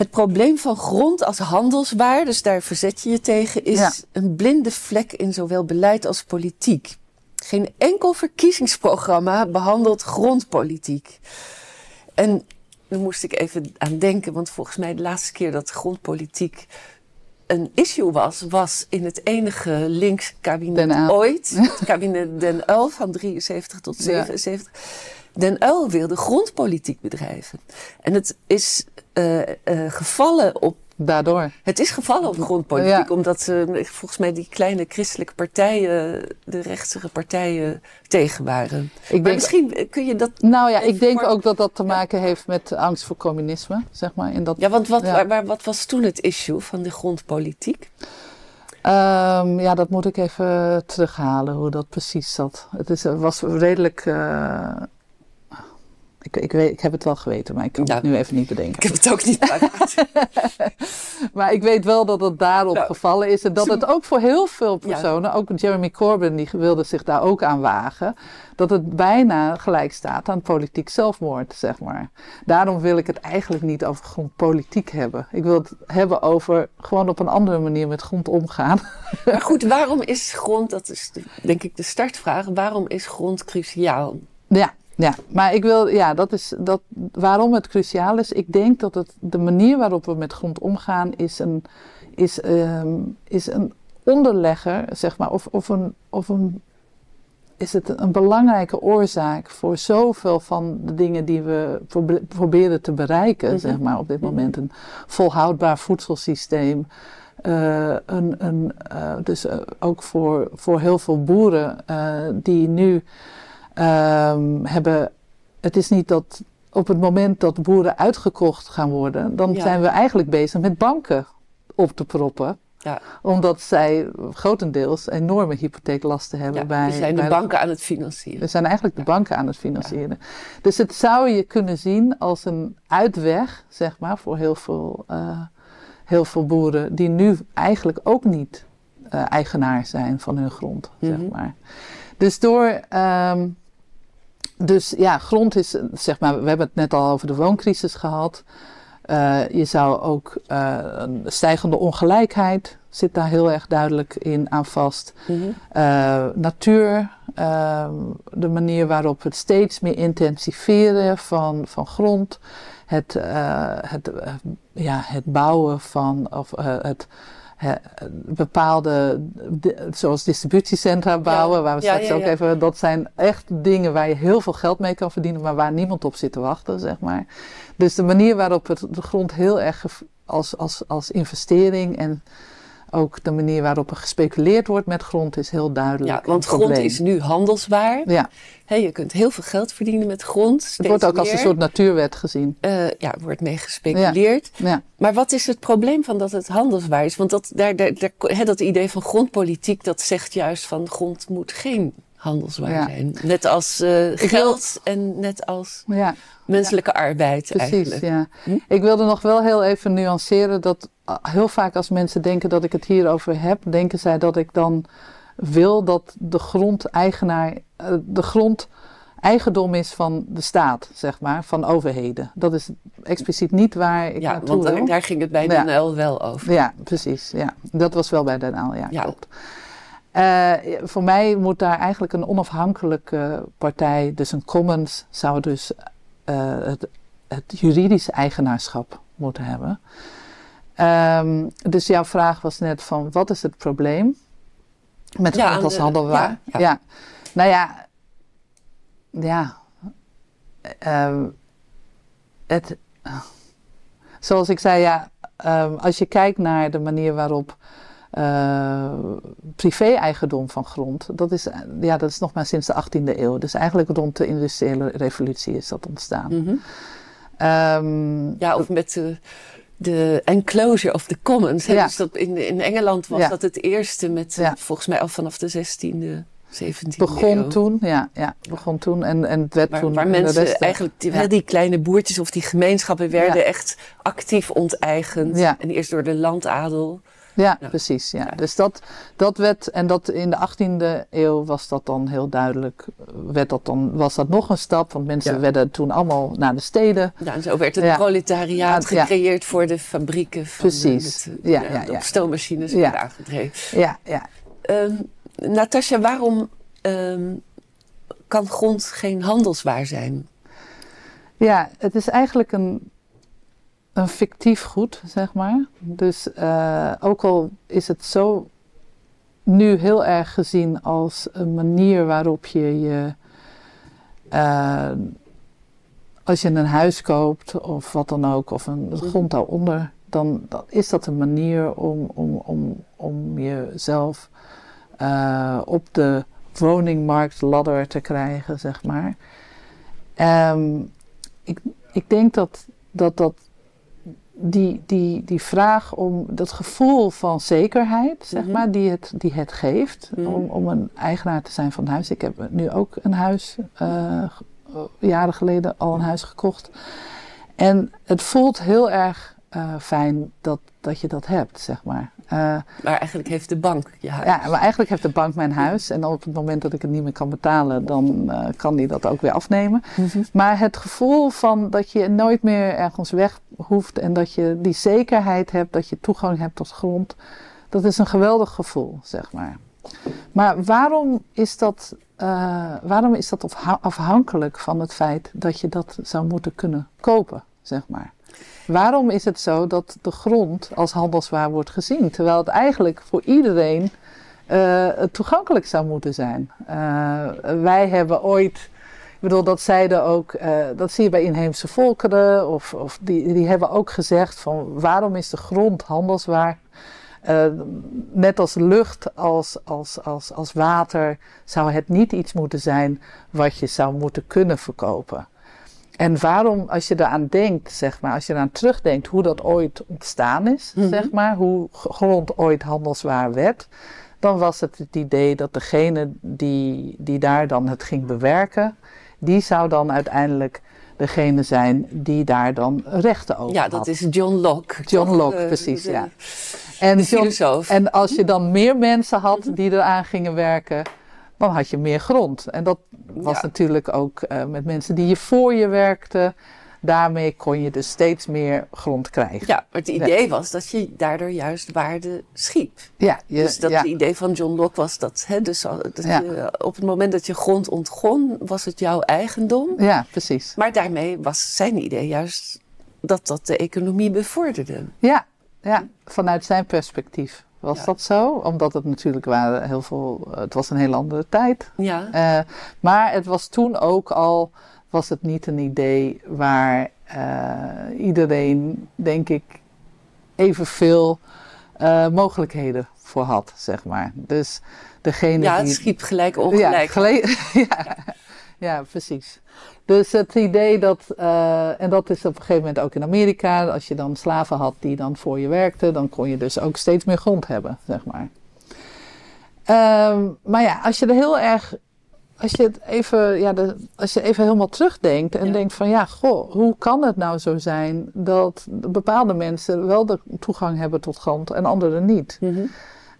Het probleem van grond als handelswaar, dus daar verzet je je tegen, is Ja. een blinde vlek in zowel beleid als politiek. Geen enkel verkiezingsprogramma behandelt grondpolitiek. En daar moest ik even aan denken, want volgens mij de laatste keer dat grondpolitiek een issue was, was in het enige links kabinet ooit, [laughs] het kabinet Den Uyl van 73 tot Ja. 77. Den Uyl wilde grondpolitiek bedrijven. En het is eh, eh, gevallen op Daardoor. het is gevallen op grondpolitiek, Ja. omdat ze volgens mij die kleine christelijke partijen, de rechtse partijen, tegen waren. Ik Maar denk, misschien kun je dat. nou ja, ik denk voor- ook dat dat te maken heeft met angst voor communisme, zeg maar. In dat, Ja, want wat, Ja. Wat was toen het issue van de grondpolitiek? Ehm, ja, dat moet ik even terughalen, hoe dat precies zat. Het is, was redelijk... eh, ik, ik, weet, ik heb het wel geweten, maar ik kan Ja. het nu even niet bedenken. Ik heb het ook niet paraat. [laughs] Maar ik weet wel dat het daarop Nou, gevallen is. En dat het ook voor heel veel Ja. personen, ook Jeremy Corbyn, die wilde zich daar ook aan wagen. Dat het bijna gelijk staat aan politiek zelfmoord, zeg maar. Daarom wil ik het eigenlijk niet over grondpolitiek hebben. Ik wil het hebben over gewoon op een andere manier met grond omgaan. [laughs] maar goed, waarom is grond, dat is de- denk ik de startvraag, waarom is grond cruciaal? Ja, ja, maar ik wil, ja, dat is dat, waarom het cruciaal is. Ik denk dat het, de manier waarop we met grond omgaan is een, is, ehm, is een onderlegger, zeg maar, of, of, een, of een, is het een belangrijke oorzaak voor zoveel van de dingen die we probe- proberen te bereiken, Mhm. zeg maar, op dit Mhm. moment. Een volhoudbaar voedselsysteem. eh, een, een, eh, dus eh, ook voor, voor heel veel boeren die nu ehm, hebben. Het is niet dat op het moment dat boeren uitgekocht gaan worden, dan Ja. zijn we eigenlijk bezig met banken op te proppen. Ja. Omdat zij grotendeels enorme hypotheeklasten hebben Ja, bij. we zijn de bij banken aan het financieren. we zijn eigenlijk de banken aan het financieren. Dus het zou je kunnen zien als een uitweg, zeg maar, voor heel veel, eh, heel veel boeren die nu eigenlijk ook niet eh, eigenaar zijn van hun grond, zeg Mhm. maar. Dus door. ehm, dus ja, grond is, zeg maar, we hebben het net al over de wooncrisis gehad. Eh, je zou ook eh, een stijgende ongelijkheid zit daar heel erg duidelijk in aan vast. Mhm. Eh, natuur, ehm, de manier waarop het steeds meer intensiveren van, van grond, het, het, ja, het bouwen van of, het bepaalde, zoals distributiecentra bouwen, Ja. waar we straks ja, ook even, dat zijn echt dingen waar je heel veel geld mee kan verdienen, maar waar niemand op zit te wachten, zeg maar. Dus de manier waarop het, de grond heel erg als, als, als investering en ook de manier waarop er gespeculeerd wordt met grond is heel duidelijk. Ja, want grond is nu handelswaar. Ja, Hè, je kunt heel veel geld verdienen met grond. het wordt ook als een soort natuurwet gezien. Uh, ja, er wordt mee gespeculeerd. Ja, Maar wat is het probleem van dat het handelswaar is? Want dat, daar, daar, dat idee van grondpolitiek, dat zegt juist van grond moet geen handelswaar Ja. zijn. Net als eh, wil- geld en net als ja menselijke arbeid precies. eigenlijk. Ja. Hm? Ik wilde nog wel heel even nuanceren dat heel vaak als mensen denken dat ik het hierover heb, denken zij dat ik dan wil dat de grondeigenaar, eh, de grond eigendom is van de staat, zeg maar, van overheden. Dat is expliciet niet waar ik Ja, naartoe want daar, wil. daar ging het bij Uyl wel over. Ja, precies. Ja. Dat was wel bij Den Uyl, ja, Ja. klopt. Eh, voor mij moet daar eigenlijk een onafhankelijke partij, dus een commons, zou dus eh, het, het juridische eigenaarschap moeten hebben. Ehm, dus jouw vraag was net van, wat is het probleem met Ja, grond aan als de- handelwaar? ja, ja. Nou ja, ja. Ehm, het, zoals ik zei, ja, ehm, als je kijkt naar de manier waarop eh, privé-eigendom van grond, dat is, eh, ja, dat is nog maar sinds de 18e eeuw. Dus eigenlijk rond de industriële revolutie is dat ontstaan. Mhm. Ja, of met de, de enclosure of the commons. hè. Ja. Dus dat in, in Engeland was Ja. dat het eerste met, eh, Ja. volgens mij al vanaf de 16e, 17e begon eeuw. toen, ja, ja, begon toen en, en het werd Waar, toen waar de mensen eigenlijk, die, die kleine boertjes of die gemeenschappen werden echt actief onteigend. Ja. En eerst door de landadel. Ja, Ja. precies. Ja. Dus dat, dat werd, en dat in de 18e eeuw was dat dan heel duidelijk, werd dat dan, was dat nog een stap, want mensen Ja. werden toen allemaal naar de steden. Ja, en zo werd het Ja. proletariaat Ja. gecreëerd voor de fabrieken. Van Precies. De, met, Ja, eh, ja, op ja. stoommachines werden aangedreven. Ja, ja. Ehm Natasja, waarom ehm, kan grond geen handelswaar zijn? ja, het is eigenlijk een, een fictief goed, zeg maar. Dus uh, ook al is het zo nu heel erg gezien als een manier waarop je je. Uh, als je een huis koopt of wat dan ook, of een mhm. grond daaronder, dan, dan is dat een manier om, om, om, om jezelf uh, op de woningmarktladder te krijgen, zeg maar. Um, ik, ik denk dat dat, dat die, die, die vraag om dat gevoel van zekerheid, zeg mhm. maar, die het, die het geeft, mhm. om, om een eigenaar te zijn van een huis. Ik heb nu ook een huis, uh, jaren geleden al een huis gekocht. En het voelt heel erg uh, fijn dat, dat je dat hebt, zeg maar. Uh, maar eigenlijk heeft de bank je huis. Ja, maar eigenlijk heeft de bank mijn huis. En op het moment dat ik het niet meer kan betalen, dan uh, kan die dat ook weer afnemen. Mm Maar het gevoel van dat je nooit meer ergens weg hoeft en dat je die zekerheid hebt, dat je toegang hebt tot grond, dat is een geweldig gevoel, zeg maar. Maar waarom is dat, uh, waarom is dat afhankelijk van het feit dat je dat zou moeten kunnen kopen, zeg maar? Waarom is het zo dat de grond als handelswaar wordt gezien, terwijl het eigenlijk voor iedereen uh, toegankelijk zou moeten zijn? Uh, wij hebben ooit, ik bedoel, dat zeiden ook, uh, dat zie je bij inheemse volkeren, of, of die, die hebben ook gezegd van waarom is de grond handelswaar? net als lucht, als, als, als, als water, zou het niet iets moeten zijn wat je zou moeten kunnen verkopen. En waarom, als je eraan denkt, zeg maar, als je eraan terugdenkt hoe dat ooit ontstaan is, mhm. zeg maar, hoe grond ooit handelswaar werd, dan was het het idee dat degene die, die daar dan het ging bewerken, die zou dan uiteindelijk degene zijn die daar dan rechten over had. Ja, dat is John Locke. John Locke, uh, precies, ja. En, John, en als je dan meer mensen had mhm. die eraan gingen werken, dan had je meer grond. En dat was natuurlijk ook uh, met mensen die je voor je werkten. Daarmee kon je dus steeds meer grond krijgen. Ja, maar het idee was dat je daardoor juist waarde schiep. Ja, je, dus dat het idee van John Locke was dat, hè, dus dat je, op het moment dat je grond ontgon, was het jouw eigendom. Ja, precies. Maar daarmee was zijn idee juist dat dat de economie bevorderde. Ja, ja vanuit zijn perspectief was dat zo. Omdat het natuurlijk waren heel veel. Het was een hele andere tijd. Ja. Uh, maar het was toen ook al. Was het niet een idee waar uh, iedereen, denk ik, evenveel uh, mogelijkheden voor had, zeg maar. Dus degene ja, het die. schiep gelijk ongelijk. [laughs] Ja, ja, ja, precies. Dus het idee dat, uh, en dat is op een gegeven moment ook in Amerika, als je dan slaven had die dan voor je werkten, dan kon je dus ook steeds meer grond hebben, zeg maar. Um, maar ja, als je er heel erg, als je het even, ja, de, als je even helemaal terugdenkt en denkt van ja, goh, hoe kan het nou zo zijn dat bepaalde mensen wel de toegang hebben tot grond en anderen niet? Mm -hmm.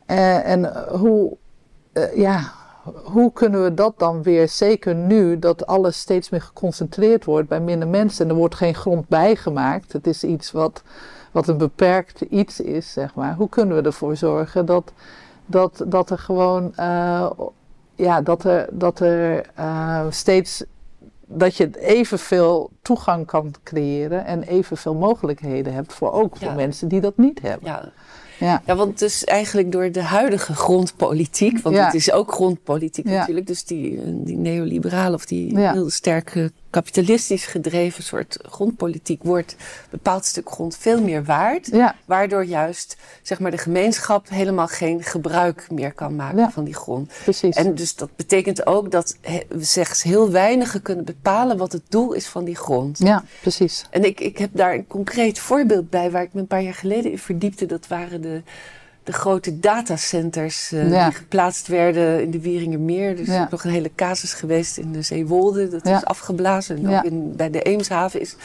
uh, en hoe, uh, ja, hoe kunnen we dat dan weer, zeker nu dat alles steeds meer geconcentreerd wordt bij minder mensen en er wordt geen grond bijgemaakt. Het is iets wat, wat een beperkt iets is, zeg maar. Hoe kunnen we ervoor zorgen dat, dat, dat er gewoon, uh, ja, dat er, dat er uh, steeds, dat je evenveel toegang kan creëren en evenveel mogelijkheden hebt voor ook voor mensen die dat niet hebben. Ja. Ja. ja, want dus eigenlijk door de huidige grondpolitiek, want het is ook grondpolitiek natuurlijk, dus die, die neoliberale of die heel sterke kapitalistisch gedreven soort grondpolitiek wordt een bepaald stuk grond veel meer waard. Ja. Waardoor juist zeg maar, de gemeenschap helemaal geen gebruik meer kan maken van die grond. Precies. En dus dat betekent ook dat we slechts heel weinigen kunnen bepalen wat het doel is van die grond. Ja, precies. En ik, ik heb daar een concreet voorbeeld bij waar ik me een paar jaar geleden in verdiepte. Dat waren de de grote datacenters uh, die geplaatst werden in de Wieringermeer. Dus er is nog een hele casus geweest in de Zeewolde. Dat is afgeblazen. En ook in, bij de Eemshaven is.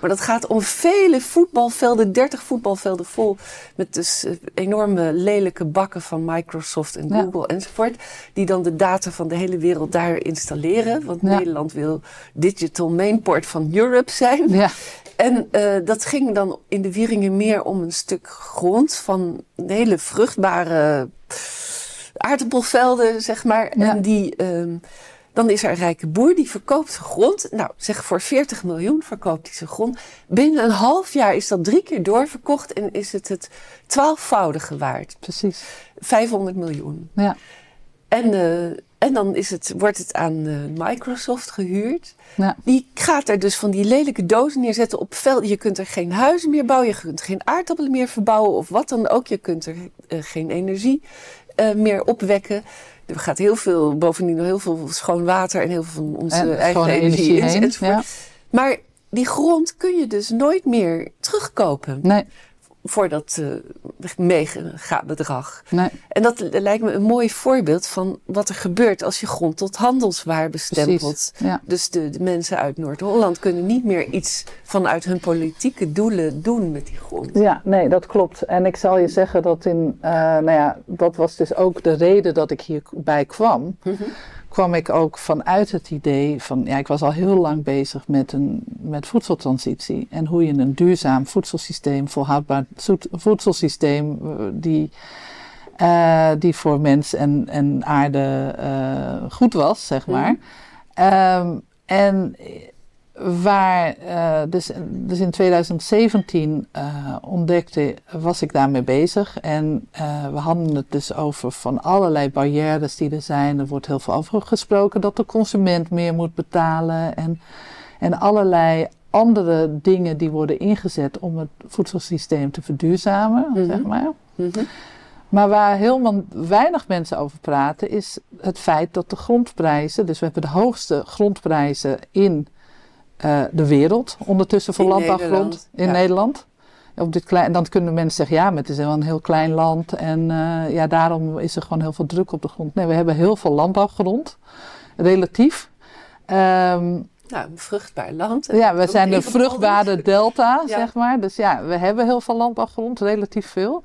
Maar dat gaat om vele voetbalvelden, 30 voetbalvelden vol. Met dus uh, enorme lelijke bakken van Microsoft en Google enzovoort. Die dan de data van de hele wereld daar installeren. Want Nederland wil digital mainport van Europe zijn. En uh, dat ging dan in de Wieringenmeer om een stuk grond van hele vruchtbare aardappelvelden, zeg maar. En die, uh, Dan is er een rijke boer die verkoopt zijn grond. Nou, zeg voor 40 miljoen verkoopt hij zijn grond. Binnen een half jaar is dat drie keer doorverkocht en is het het twaalfvoudige waard. Precies. 500 miljoen. Ja. En, uh, en dan is het, wordt het aan uh, Microsoft gehuurd. Ja. Die gaat er dus van die lelijke dozen neerzetten op velden. Je kunt er geen huizen meer bouwen, je kunt geen aardappelen meer verbouwen of wat dan ook. Je kunt er uh, geen energie meer opwekken. Er gaat heel veel, bovendien nog heel veel schoon water en heel veel van onze En eigen energie, energie heen, enzovoort. ja. Maar die grond kun je dus nooit meer terugkopen Nee, voor dat uh, mega bedrag. nee. En dat lijkt me een mooi voorbeeld van wat er gebeurt als je grond tot handelswaar bestempelt. Ja. Dus de, de mensen uit Noord-Holland kunnen niet meer iets vanuit hun politieke doelen doen met die grond. Ja, nee, dat klopt. En ik zal je zeggen dat in, uh, nou ja, dat was dus ook de reden dat ik hierbij kwam. Kwam ik ook vanuit het idee van, ja, ik was al heel lang bezig met, een, met voedseltransitie. En hoe je een duurzaam voedselsysteem, volhoudbaar voedselsysteem, uh, die, uh, die voor mens en, en aarde uh, goed was, zeg maar. Um, en waar, uh, dus, dus in 2017 uh, ontdekte, was ik daarmee bezig. En uh, we hadden het dus over van allerlei barrières die er zijn. Er wordt heel veel over gesproken dat de consument meer moet betalen. En, en allerlei andere dingen die worden ingezet om het voedselsysteem te verduurzamen, Mhm. zeg maar. Mhm. Maar waar helemaal weinig mensen over praten, is het feit dat de grondprijzen, dus we hebben de hoogste grondprijzen in uh, de wereld, ondertussen voor In landbouwgrond Nederland, in ja. Nederland. Op dit klein, en dan kunnen mensen zeggen, ja, maar het is wel een heel klein land en uh, ja, daarom is er gewoon heel veel druk op de grond. Nee, we hebben heel veel landbouwgrond, relatief. Um, Nou, een vruchtbaar land. ja, we zijn de vruchtbare delta, Ja. zeg maar. Dus ja, we hebben heel veel landbouwgrond, relatief veel.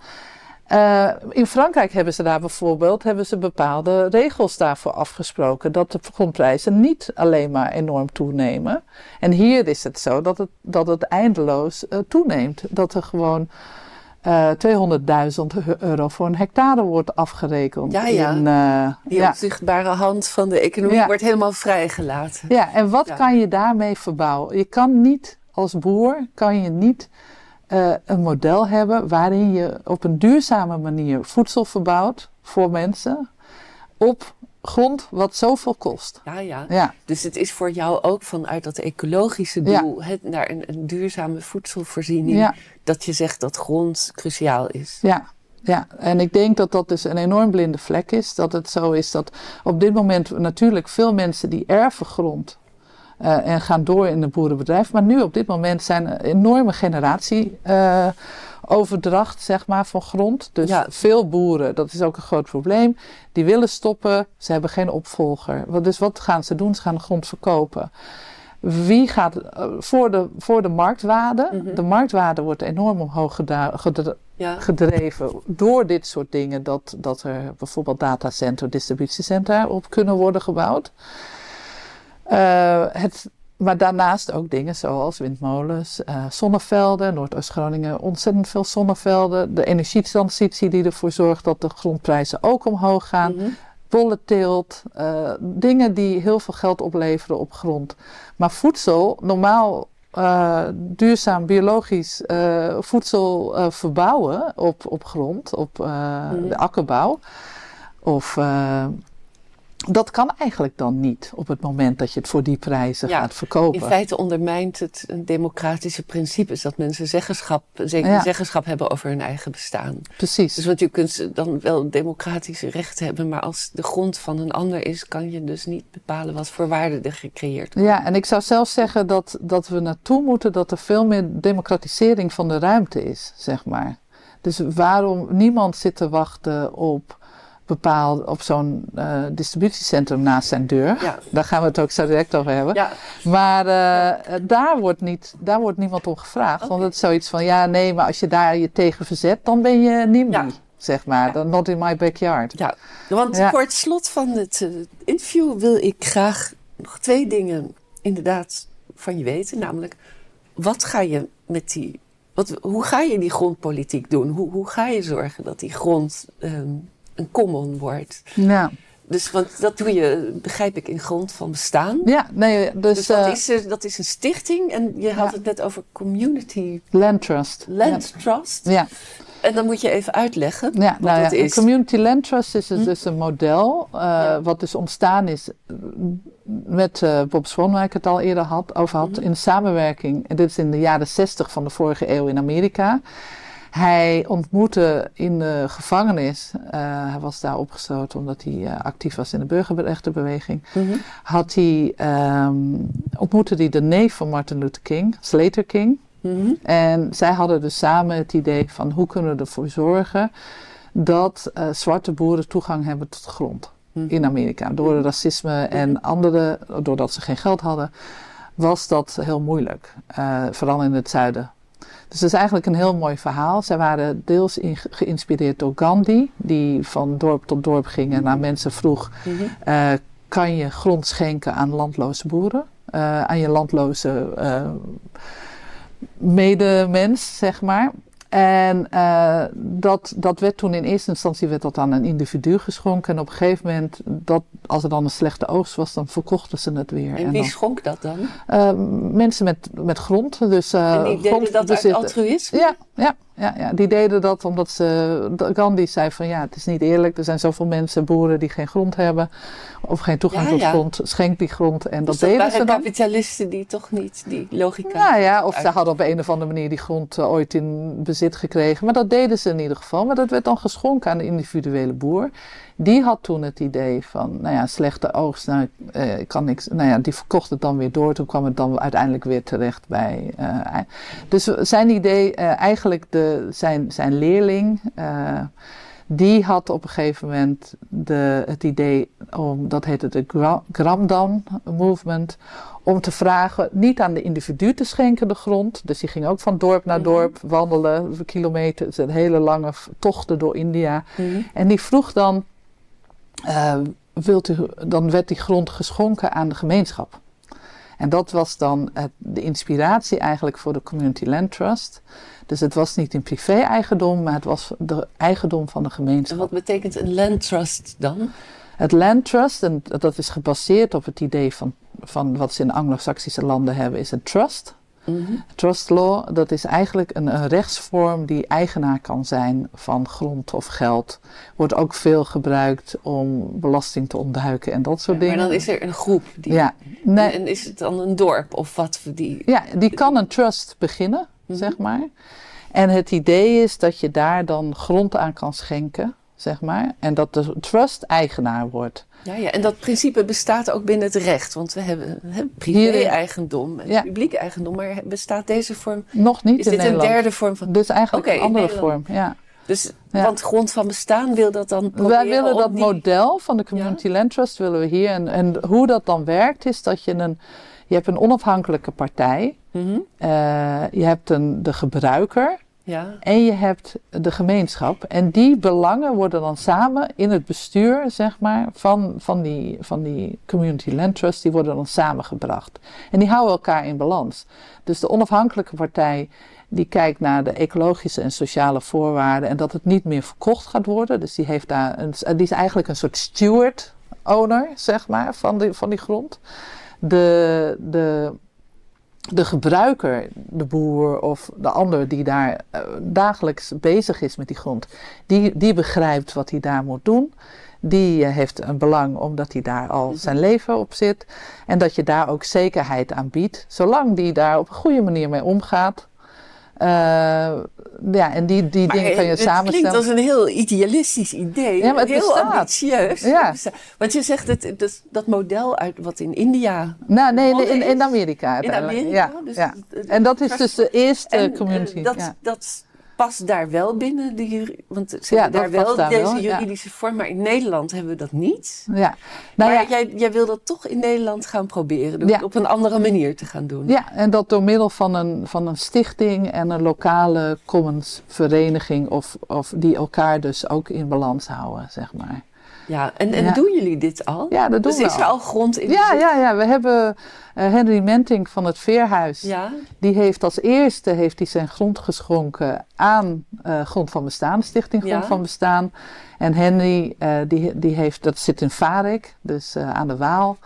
Uh, in Frankrijk hebben ze daar bijvoorbeeld hebben ze bepaalde regels daarvoor afgesproken. Dat de grondprijzen niet alleen maar enorm toenemen. En hier is het zo dat het, dat het eindeloos uh, toeneemt. Dat er gewoon uh, 200.000 euro voor een hectare wordt afgerekend. Ja, ja. In, Die ja. onzichtbare hand van de economie Ja. wordt helemaal vrijgelaten. Ja, en wat Ja. kan je daarmee verbouwen? Je kan niet als boer, kan je niet uh, een model hebben waarin je op een duurzame manier voedsel verbouwt voor mensen op grond wat zoveel kost. Ja, ja. Ja, Dus het is voor jou ook vanuit dat ecologische Ja. doel, naar een, een duurzame voedselvoorziening, ja, dat je zegt dat grond cruciaal is. ja. Ja, en ik denk dat dat dus een enorm blinde vlek is. Dat het zo is dat op dit moment natuurlijk veel mensen die erven grond uh, en gaan door in een boerenbedrijf. Maar nu op dit moment zijn er enorme generatie uh, overdracht zeg maar, van grond. Dus Ja. veel boeren, dat is ook een groot probleem, die willen stoppen. Ze hebben geen opvolger. Dus wat gaan ze doen? Ze gaan de grond verkopen. Wie gaat uh, voor, de, voor de marktwaarde? Mhm. De marktwaarde wordt enorm omhoog geda- gedre- Ja. gedreven door dit soort dingen. Dat, dat er bijvoorbeeld datacenter, distributiecentra op kunnen worden gebouwd. Uh, het, maar daarnaast ook dingen zoals windmolens, uh, zonnevelden. Noordoost-Groningen ontzettend veel zonnevelden. De energietransitie die ervoor zorgt dat de grondprijzen ook omhoog gaan. Bollenteelt, uh, dingen die heel veel geld opleveren op grond. Maar voedsel, normaal uh, duurzaam biologisch uh, voedsel uh, verbouwen op, op grond, op Mhm. de akkerbouw. Of dat kan eigenlijk dan niet op het moment dat je het voor die prijzen Ja, gaat verkopen. In feite ondermijnt het een democratische principes dat mensen zeggenschap, zeker Ja. zeggenschap hebben over hun eigen bestaan. Precies. Dus want je kunt dan wel democratische rechten hebben, maar als de grond van een ander is, kan je dus niet bepalen wat voor waarde er gecreëerd wordt. Ja, en ik zou zelfs zeggen dat, dat we naartoe moeten dat er veel meer democratisering van de ruimte is, zeg maar. Dus waarom niemand zit te wachten op bepaald op zo'n uh, distributiecentrum naast zijn deur. Ja. [laughs] Daar gaan we het ook zo direct over hebben. Ja. Maar uh, daar, wordt niet, daar wordt niemand om gevraagd. Want het is zoiets van, ja nee, maar als je daar je tegen verzet, dan ben je NIMBY, Ja. zeg maar. Dan not in my backyard. Ja, want voor het slot van het eh, interview wil ik graag nog twee dingen inderdaad van je weten. Namelijk, wat ga je met die. Wat, hoe ga je die grondpolitiek doen? Hoe, hoe ga je zorgen dat die grond ehm, een common wordt? Ja. Dus want dat doe je, begrijp ik, in grond van bestaan. Ja, nee, dus... Dus dat, eh, is, er- dat is een stichting en je had Ja. het net over community Land Trust. land trust. Ja, ja. En dan moet je even uitleggen Ja, wat nou ja, dat een is. Community Land Trust is dus, Hm? dus een model eh, Ja. wat dus ontstaan is eh, met Bob Swan, waar ik het al eerder had, over had, Mhm. in samenwerking. En dit is in de jaren 60 van de vorige eeuw in Amerika. Hij ontmoette in de gevangenis, eh, hij was daar opgesloten omdat hij eh, actief was in de burgerrechtenbeweging, Mhm. had hij, ehm, ontmoette hij de neef van Martin Luther King, Slater King. Mhm. En zij hadden dus samen het idee van hoe kunnen we ervoor zorgen dat eh, zwarte boeren toegang hebben tot grond Mhm. in Amerika. Door racisme en andere, doordat ze geen geld hadden, was dat heel moeilijk. vooral in het zuiden. Dus het is eigenlijk een heel mooi verhaal. Zij waren deels in- geïnspireerd door Gandhi, die van dorp tot dorp ging en aan mensen vroeg: Mhm. eh, kan je grond schenken aan landloze boeren? eh, aan je landloze eh, medemens, zeg maar. En eh, dat, dat werd toen in eerste instantie werd dat aan een individu geschonken. En op een gegeven moment, dat, als er dan een slechte oogst was, dan verkochten ze het weer. En wie dan, schonk dat dan? eh, mensen met, met grond, dus eh en die deden dat uit altruïsme? Ja, ja, ja, ja, die deden dat omdat ze. Gandhi zei van ja, het is niet eerlijk. Er zijn zoveel mensen, boeren die geen grond hebben. Of geen toegang Ja, tot ja. grond. Schenk die grond. En dat Dus dat deden ze waren dan. kapitalisten die toch niet die logica... Nou ja, of ze hadden op een of andere manier die grond eh, ooit in bezit gekregen. Maar dat deden ze in ieder geval. Maar dat werd dan geschonken aan de individuele boer. Die had toen het idee van, nou ja, slechte oogst, nou, eh, kan niks. Nou ja, die verkocht het dan weer door. Toen kwam het dan uiteindelijk weer terecht bij. eh, dus zijn idee, eh, eigenlijk de, zijn, zijn leerling, eh, die had op een gegeven moment de, het idee om, dat heette de Gra- Gramdan Movement, om te vragen niet aan de individu te schenken de grond. Dus die ging ook van dorp naar Mhm. dorp wandelen, kilometers, een hele lange tochten door India. Mhm. En die vroeg dan, eh, wilt u, dan werd die grond geschonken aan de gemeenschap. En dat was dan het, de inspiratie eigenlijk voor de Community Land Trust. Dus het was niet in privé-eigendom, maar het was de eigendom van de En gemeenschap. wat betekent een land trust dan? Het Land Trust, en dat is gebaseerd op het idee van, van wat ze in anglo-saxische landen hebben, is een trust. Trust law, dat is eigenlijk een, een rechtsvorm die eigenaar kan zijn van grond of geld. Wordt ook veel gebruikt om belasting te ontduiken en dat soort Ja, maar dingen. dan is er een groep die... ja, nee, En is het dan een dorp of wat voor die... ja, die kan een trust beginnen, Mhm. zeg maar. En het idee is dat je daar dan grond aan kan schenken, zeg maar. En dat de trust eigenaar wordt. Ja, ja, en dat principe bestaat ook binnen het recht. Want we hebben, privé-eigendom en Ja. publiek eigendom. Maar bestaat deze vorm... Nog niet Is in dit een derde vorm van... Dus eigenlijk een andere vorm, ja. Dus, Ja. Want grond van bestaan wil dat dan proberen Wij willen dat die- model van de Community Land Trust willen we hier. En, en hoe dat dan werkt is dat je een, je hebt een onafhankelijke partij. Eh, je hebt een, de gebruiker Ja. en je hebt de gemeenschap. En die belangen worden dan samen in het bestuur, zeg maar, van, van, die, van die Community Land Trust, die worden dan samengebracht. En die houden elkaar in balans. Dus de onafhankelijke partij die kijkt naar de ecologische en sociale voorwaarden en dat het niet meer verkocht gaat worden. Dus die, heeft daar een, die is eigenlijk een soort steward owner, zeg maar, van die, van die grond. De, de, de gebruiker, de boer of de ander die daar eh, dagelijks bezig is met die grond, die, die begrijpt wat hij daar moet doen. Die eh, heeft een belang omdat hij daar al zijn leven op zit. En dat je daar ook zekerheid aan biedt. Zolang die daar op een goede manier mee omgaat. Eh, ja, en die, die dingen kan je het samenstellen. klinkt als een heel idealistisch idee. Ja, maar het heel bestaat. ambitieus. Ja. Het. Want je zegt dat, dat, dat model uit wat in India... Nou, nee, nee, in, in Amerika In. Amerika? Ja, dus ja. het- En dat is dus de eerste en, eh, community. dat, ja. dat past daar wel binnen. De, juri- want ze Ja, hebben daar wel deze wel, ja. juridische vorm. Maar in Nederland hebben we dat niet. ja. Nou maar ja, jij, jij wil dat toch in Nederland gaan proberen. Het op een andere manier te gaan doen. Ja, en dat door middel van een, van een stichting en een lokale commons vereniging of, of die elkaar dus ook in balans houden, zeg maar. Ja, en, en Ja. doen jullie dit al? Ja, dat doen dus we is er al. grond in Ja, ja, ja, we hebben eh, Henry Menting van het Veerhuis. Ja, Die heeft als eerste heeft hij zijn grond geschonken aan eh, Grond van Bestaan, Stichting Grond Ja. van Bestaan. En Henry, eh, die, die heeft, dat zit in Varik, dus aan de Waal.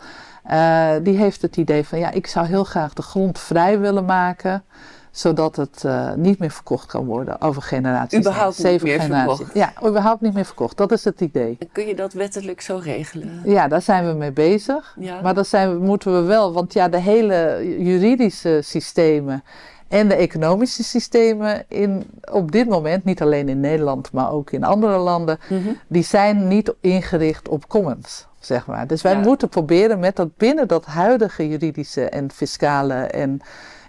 Die heeft het idee van, ja, ik zou heel graag de grond vrij willen maken zodat het eh, niet meer verkocht kan worden over generaties. Überhaupt niet meer generaties. verkocht? Ja, überhaupt niet meer verkocht. Dat is het idee. en kun je dat wettelijk zo regelen? Ja, daar zijn we mee bezig. Ja. Maar dat zijn moeten we wel, want ja, de hele juridische systemen en de economische systemen in, op dit moment, niet alleen in Nederland, maar ook in andere landen, Mhm. die zijn niet ingericht op commons, zeg maar. Dus wij Ja. moeten proberen met dat binnen dat huidige juridische en fiscale en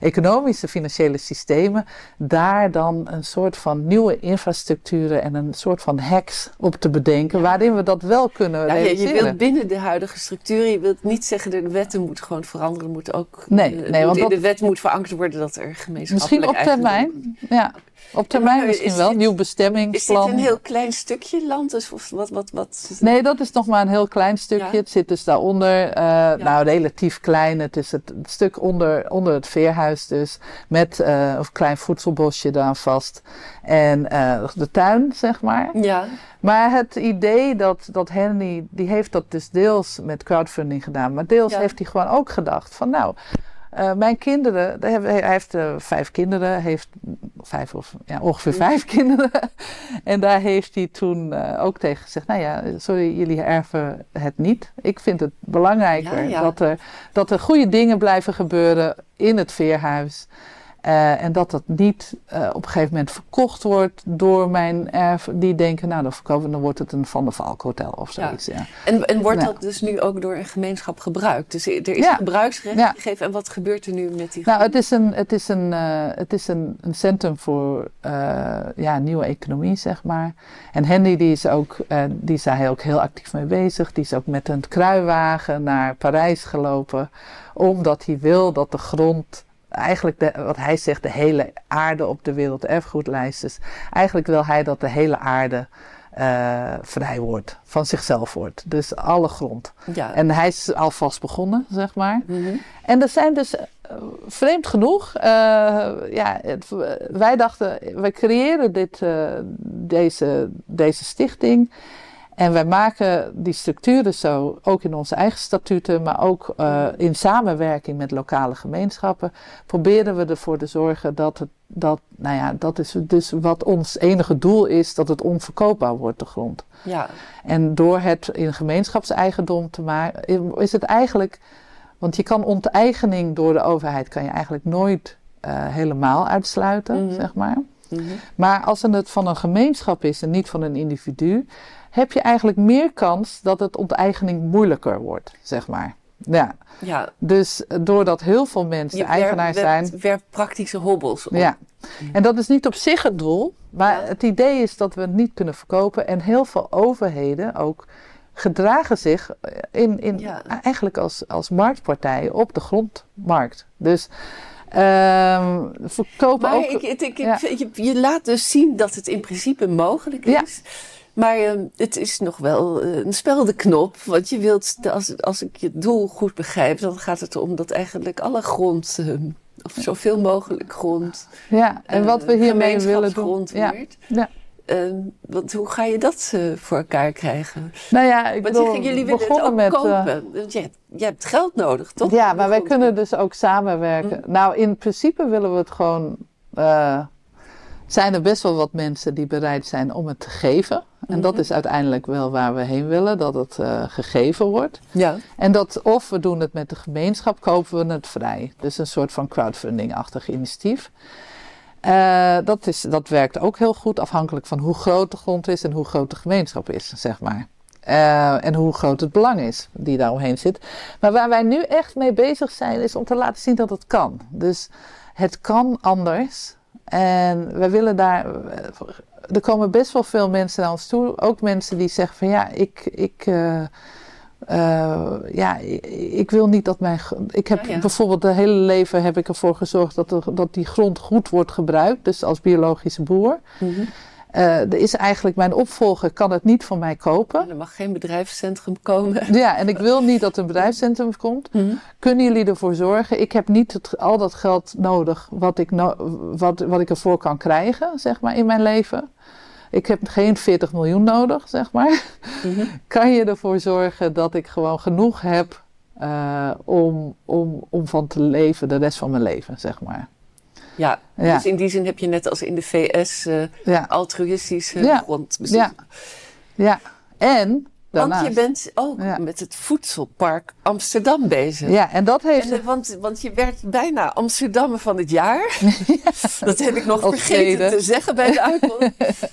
economische financiële systemen, daar dan een soort van nieuwe infrastructuren en een soort van hacks op te bedenken, waarin we dat wel kunnen Ja, je, wilt binnen de huidige structuur, je wilt niet zeggen dat de wetten moeten gewoon veranderen. Er moet ook Nee, eh, nee, want in dat- de wet moet verankerd worden dat er gemeenschappelijk Misschien op termijn. Ja, op termijn maar misschien is wel. dit- Nieuw Is bestemmingsplan. dit een heel klein stukje land? Dus of wat, wat, wat? Nee, dat is nog maar een heel klein stukje. Ja. Het zit dus daaronder. eh, Nou, relatief klein. Het is het, stuk onder, onder het veerhuis dus. Met eh, een klein voedselbosje daar vast. En eh, de tuin, zeg maar. Ja, Maar het idee dat, dat Henry, die heeft dat dus deels met crowdfunding gedaan. Maar deels Ja. heeft hij gewoon ook gedacht van nou... eh, mijn kinderen, hij heeft- eh, vijf kinderen, heeft vijf of ja, ongeveer vijf [laughs] kinderen. En daar heeft hij toen eh, ook tegen gezegd: Nou ja, sorry, jullie erven het niet. Ik vind het belangrijker ja. Dat, er, dat er goede dingen blijven gebeuren in het veerhuis. Eh, en dat dat niet eh, op een gegeven moment verkocht wordt door mijn erf. Die denken, nou dan verkopen dan wordt het een Van der Valk hotel of Ja. zoiets. Ja. en, en wordt Ja. dat dus nu ook door een gemeenschap gebruikt? Dus er is Ja. gebruiksrecht Ja. gegeven. En wat gebeurt er nu met die Nou, het is een, het is een, eh, het is een, een centrum voor ja, nieuwe economie, zeg maar. En Henry, die is, ook, die is daar ook heel actief mee bezig. Die is ook met een kruiwagen naar Parijs gelopen. Omdat hij wil dat de grond, eigenlijk de, wat hij zegt, de hele aarde op de werelderfgoedlijst is. Eigenlijk wil hij dat de hele aarde eh, vrij wordt, van zichzelf wordt. Dus alle grond. Ja. En hij is alvast begonnen, zeg maar. Mhm. En er zijn dus, eh, vreemd genoeg, eh, ja, het- wij dachten, wij creëren dit, deze, deze stichting. En wij maken die structuren zo, ook in onze eigen statuten, maar ook eh, in samenwerking met lokale gemeenschappen, proberen we ervoor te zorgen dat het, dat, nou ja, dat is dus wat ons enige doel is, dat het onverkoopbaar wordt, de grond. ja. En door het in gemeenschapseigendom te maken, is het eigenlijk. Want je kan onteigening door de overheid kan je eigenlijk nooit eh, helemaal uitsluiten, Mhm. zeg maar. Mhm. Maar als het van een gemeenschap is en niet van een individu, heb je eigenlijk meer kans dat het onteigening moeilijker wordt, zeg maar. Ja, ja. dus eh, doordat heel veel mensen Je eigenaar zijn, werpt- werpt praktische hobbels op. ja, en dat is niet op zich het doel, maar Ja. het idee is dat we het niet kunnen verkopen. En heel veel overheden ook gedragen zich in, in, Ja. eigenlijk als, als marktpartijen op de grondmarkt. Dus ehm verkopen Maar ook. ik, ik, ik, ja. je, je laat dus zien dat het in principe mogelijk Ja. Maar ehm, het is nog wel eh, een spel de knop. Want je wilt, als, als ik je doel goed begrijp, dan gaat het erom dat eigenlijk alle grond, ehm, of zoveel mogelijk grond, ja, en wat we eh, hiermee willen doen. Ja, wordt. ja. Ehm, want hoe ga je dat eh, voor elkaar krijgen? Nou ja, ik Want bedoel, jullie willen het begonnen ook met. eh, kopen. Want je, hebt, je hebt geld nodig, toch? Ja, Om maar wij kunnen dus ook samenwerken. Mm. Nou, in principe willen we het gewoon. eh, zijn er best wel wat mensen die bereid zijn om het te geven. En dat Mhm. is uiteindelijk wel waar we heen willen, dat het eh, gegeven wordt. Ja. En dat of we doen het met de gemeenschap, kopen we het vrij. Dus een soort van crowdfunding-achtig initiatief. Eh, dat, is, dat werkt ook heel goed, afhankelijk van hoe groot de grond is en hoe groot de gemeenschap is, zeg maar. Eh, en hoe groot het belang is die daar omheen zit. Maar waar wij nu echt mee bezig zijn, is om te laten zien dat het kan. Dus het kan anders. En we willen daar. Er komen best wel veel mensen naar ons toe. Ook mensen die zeggen van ja, ik. ik eh, eh, ja, ik, ik wil niet dat mijn. Ik heb ja. bijvoorbeeld het hele leven heb ik ervoor gezorgd dat, er, dat die grond goed wordt gebruikt. Dus als biologische boer. Mhm. Eh, er is eigenlijk mijn opvolger kan het niet van mij kopen. Er mag geen bedrijfscentrum komen. Ja, en ik wil niet dat er een bedrijfscentrum komt. Mhm. Kunnen jullie ervoor zorgen? Ik heb niet het, al dat geld nodig wat ik, no wat, wat ik ervoor kan krijgen, zeg maar, in mijn leven. Ik heb geen 40 miljoen nodig, zeg maar. Mhm. Kan je ervoor zorgen dat ik gewoon genoeg heb uh, om, om, om van te leven de rest van mijn leven, zeg maar. Ja, Ja. dus in die zin heb je net als in de VS eh Ja, altruïstische Ja. grondbezit. ja, ja. En Want je bent ook Ja. met het voedselpark Amsterdam bezig. Ja, en dat heeft. En, eh, want, want je werd bijna Amsterdammer van het jaar. [laughs] Dat heb ik nog Als vergeten tweede. te zeggen bij de [laughs] uitkomst.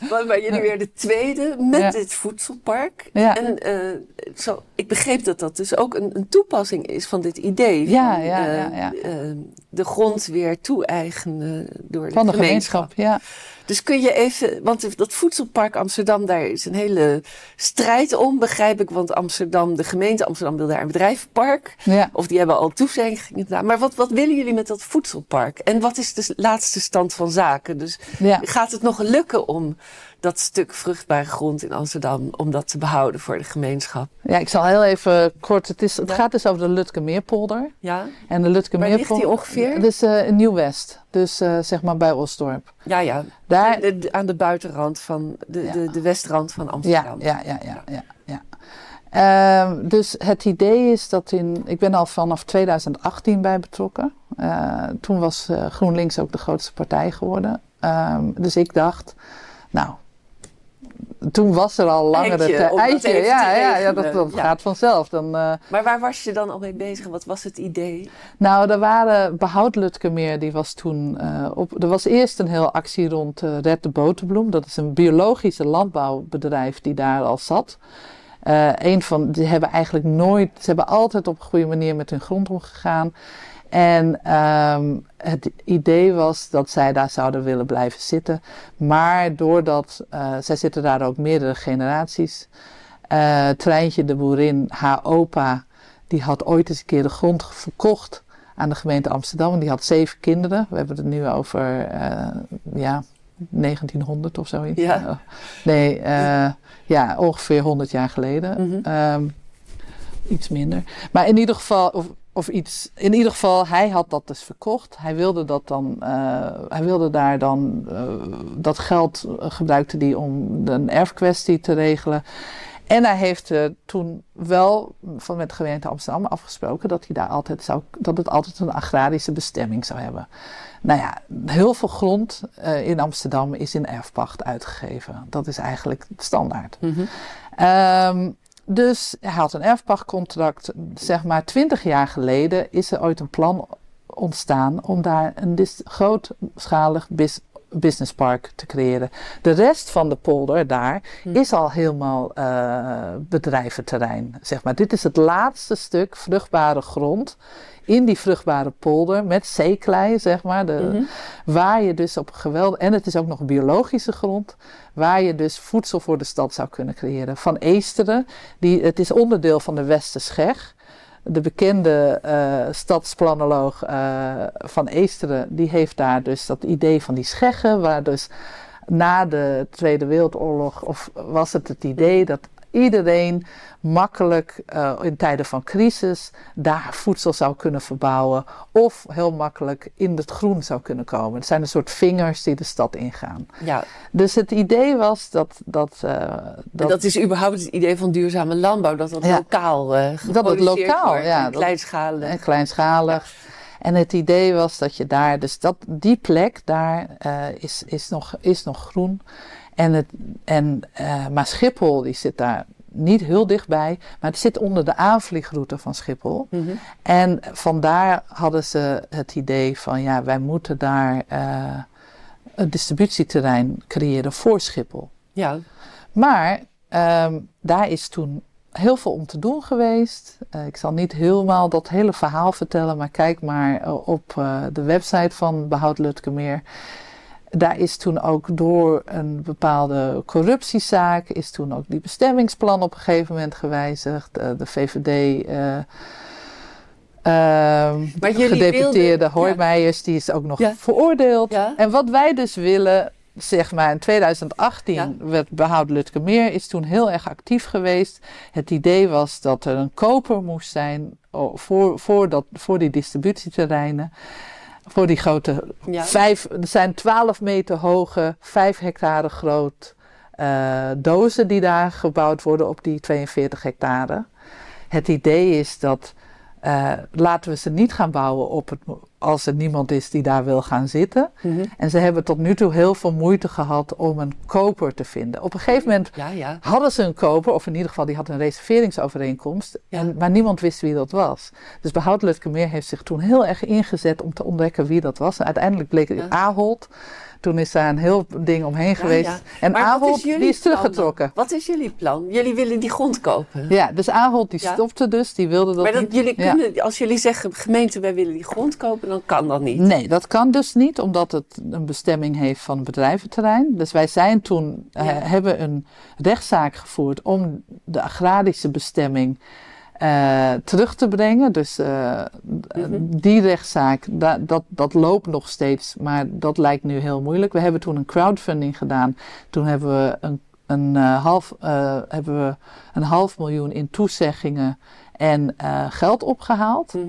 maar, maar jullie weer de tweede met Ja. dit voedselpark. Ja. En eh, zo, ik begreep dat dat dus ook een, een toepassing is van dit idee. Ja, van, ja, ja, ja. eh, de grond weer toe-eigenen door van de gemeenschap. gemeenschap, ja. Dus kun je even, want dat voedselpark Amsterdam, daar is een hele strijd om, begrijp ik. Want Amsterdam, de gemeente Amsterdam wil daar een bedrijvenpark. ja. Of die hebben al toezeggingen gedaan. Maar wat, wat willen jullie met dat voedselpark? En wat is de laatste stand van zaken? Dus ja. gaat het nog lukken om dat stuk vruchtbare grond in Amsterdam, om dat te behouden voor de gemeenschap? Ja, ik zal heel even kort. Het, is, het Ja. gaat dus over de Lutkemeerpolder. Ja? En de Lutkemeerpolder. ligt die ongeveer? Het is eh, in Nieuw-West. Dus eh, zeg maar bij Osdorp. Ja, ja. Daar, De- de- aan de buitenrand van, de, Ja. de, de westrand van Amsterdam. ja, ja, ja, ja. ja. Ehm, dus het idee is dat in. Ik ben al vanaf 2018 bij betrokken. Eh, toen was GroenLinks ook de grootste partij geworden. Ehm, dus ik dacht, nou. Toen was er al langere tijd. Eitje, ja, ja, ja, dat, regelen. dat Ja. gaat vanzelf. Dan, eh, Maar waar was je dan al mee bezig? Wat was het idee? Nou, er waren Behoud Lutkemeer, die was toen uh, op. Er was eerst een heel actie rond uh, Red de Boterbloem. Dat is een biologische landbouwbedrijf die daar al zat. Een van, die hebben eigenlijk nooit, ze hebben altijd op een goede manier met hun grond omgegaan. En um, het idee was dat zij daar zouden willen blijven zitten. Maar doordat, uh, zij zitten daar ook meerdere generaties. Uh, Treintje de boerin, haar opa, die had ooit eens een keer de grond verkocht aan de gemeente Amsterdam. En die had zeven kinderen. We hebben het nu over, uh, ja, 1900 of zoiets. Ja. Uh, nee, ja, ongeveer 100 jaar geleden. Mhm. Um, iets minder. Maar in ieder geval, of, of iets. In ieder geval, hij had dat dus verkocht. Hij wilde dat dan, uh, hij wilde daar dan uh, dat geld gebruikte die om een erfkwestie te regelen. En hij heeft uh, toen wel van met de gemeente Amsterdam afgesproken dat hij daar altijd zou, dat het altijd een agrarische bestemming zou hebben. Nou ja, heel veel grond uh, in Amsterdam is in erfpacht uitgegeven. Dat is eigenlijk standaard. Mm -hmm. um, dus hij had een erfpachtcontract. Zeg maar twintig jaar geleden is er ooit een plan ontstaan om daar een grootschalig bis businesspark te creëren. De rest van de polder daar hm. is al helemaal uh, bedrijventerrein. Zeg maar. Dit is het laatste stuk vruchtbare grond in die vruchtbare polder met zeeklei, zeg maar. De, Mhm. mm -hmm. Waar je dus op geweldig... En het is ook nog biologische grond. Waar je dus voedsel voor de stad zou kunnen creëren. Van Eesteren. Die, het is onderdeel van de Westerscheg. De bekende uh, stadsplanoloog uh, van Eesteren, die heeft daar dus dat idee van die scheggen, waar dus na de Tweede Wereldoorlog of was het het idee dat iedereen makkelijk uh, in tijden van crisis daar voedsel zou kunnen verbouwen of heel makkelijk in het groen zou kunnen komen. Het zijn een soort vingers die de stad ingaan. Ja. Dus het idee was dat... Dat, uh, dat, dat is überhaupt het idee van duurzame landbouw, dat dat ja, lokaal uh, Dat het lokaal, wordt, ja. En kleinschalig. En kleinschalig. Ja. En het idee was dat je daar, dus dat, die plek daar uh, is, is, nog, is nog groen. En het, en, uh, maar Schiphol die zit daar niet heel dichtbij, maar het zit onder de aanvliegroute van Schiphol. Mm -hmm. En vandaar hadden ze het idee van ja, wij moeten daar uh, een distributieterrein creëren voor Schiphol. Ja. Maar um, daar is toen heel veel om te doen geweest. Uh, ik zal niet helemaal dat hele verhaal vertellen, maar kijk maar op uh, de website van Behoud Lutkemeer. Daar is toen ook door een bepaalde corruptiezaak, is toen ook die bestemmingsplan op een gegeven moment gewijzigd. Uh, de VVD. Uh, uh, gedeputeerde wilden, Hoijmeijers, ja. die is ook nog ja. veroordeeld. Ja. En wat wij dus willen, zeg maar in 2018 Ja. werd Behoud Lutkemeer is toen heel erg actief geweest. Het idee was dat er een koper moest zijn oh, voor, voor, dat, voor die distributieterreinen. Voor die grote Ja. vijf, er zijn 12 meter hoge, 5 hectare groot eh, dozen die daar gebouwd worden op die 42 hectare. Het idee is dat eh, laten we ze niet gaan bouwen op het, als er niemand is die daar wil gaan zitten. Mhm. En ze hebben tot nu toe heel veel moeite gehad om een koper te vinden. Op een gegeven moment Ja, ja. hadden ze een koper, of in ieder geval die had een reserveringsovereenkomst, Ja. en, maar niemand wist wie dat was. Dus Behoud Lutkemeer heeft zich toen heel erg ingezet om te ontdekken wie dat was. En uiteindelijk bleek het Ja. Toen is daar een heel ding omheen geweest. ja. En Maar Ahold is die is plan teruggetrokken. Wat is jullie plan? Jullie willen die grond kopen. Ja, dus Ahold die stopte dus, die wilde dat maar dat niet. jullie kunnen, als jullie zeggen, gemeente, wij willen die grond kopen, dan kan dat niet. Nee, dat kan dus niet, omdat het een bestemming heeft van bedrijventerrein. Dus wij zijn toen, eh, hebben een rechtszaak gevoerd om de agrarische bestemming eh, terug te brengen. Dus eh, Mhm. die rechtszaak, da- dat, dat loopt nog steeds, maar dat lijkt nu heel moeilijk. We hebben toen een crowdfunding gedaan. Toen hebben we een, een, half, hebben we een half miljoen in toezeggingen en eh, geld opgehaald. Mhm.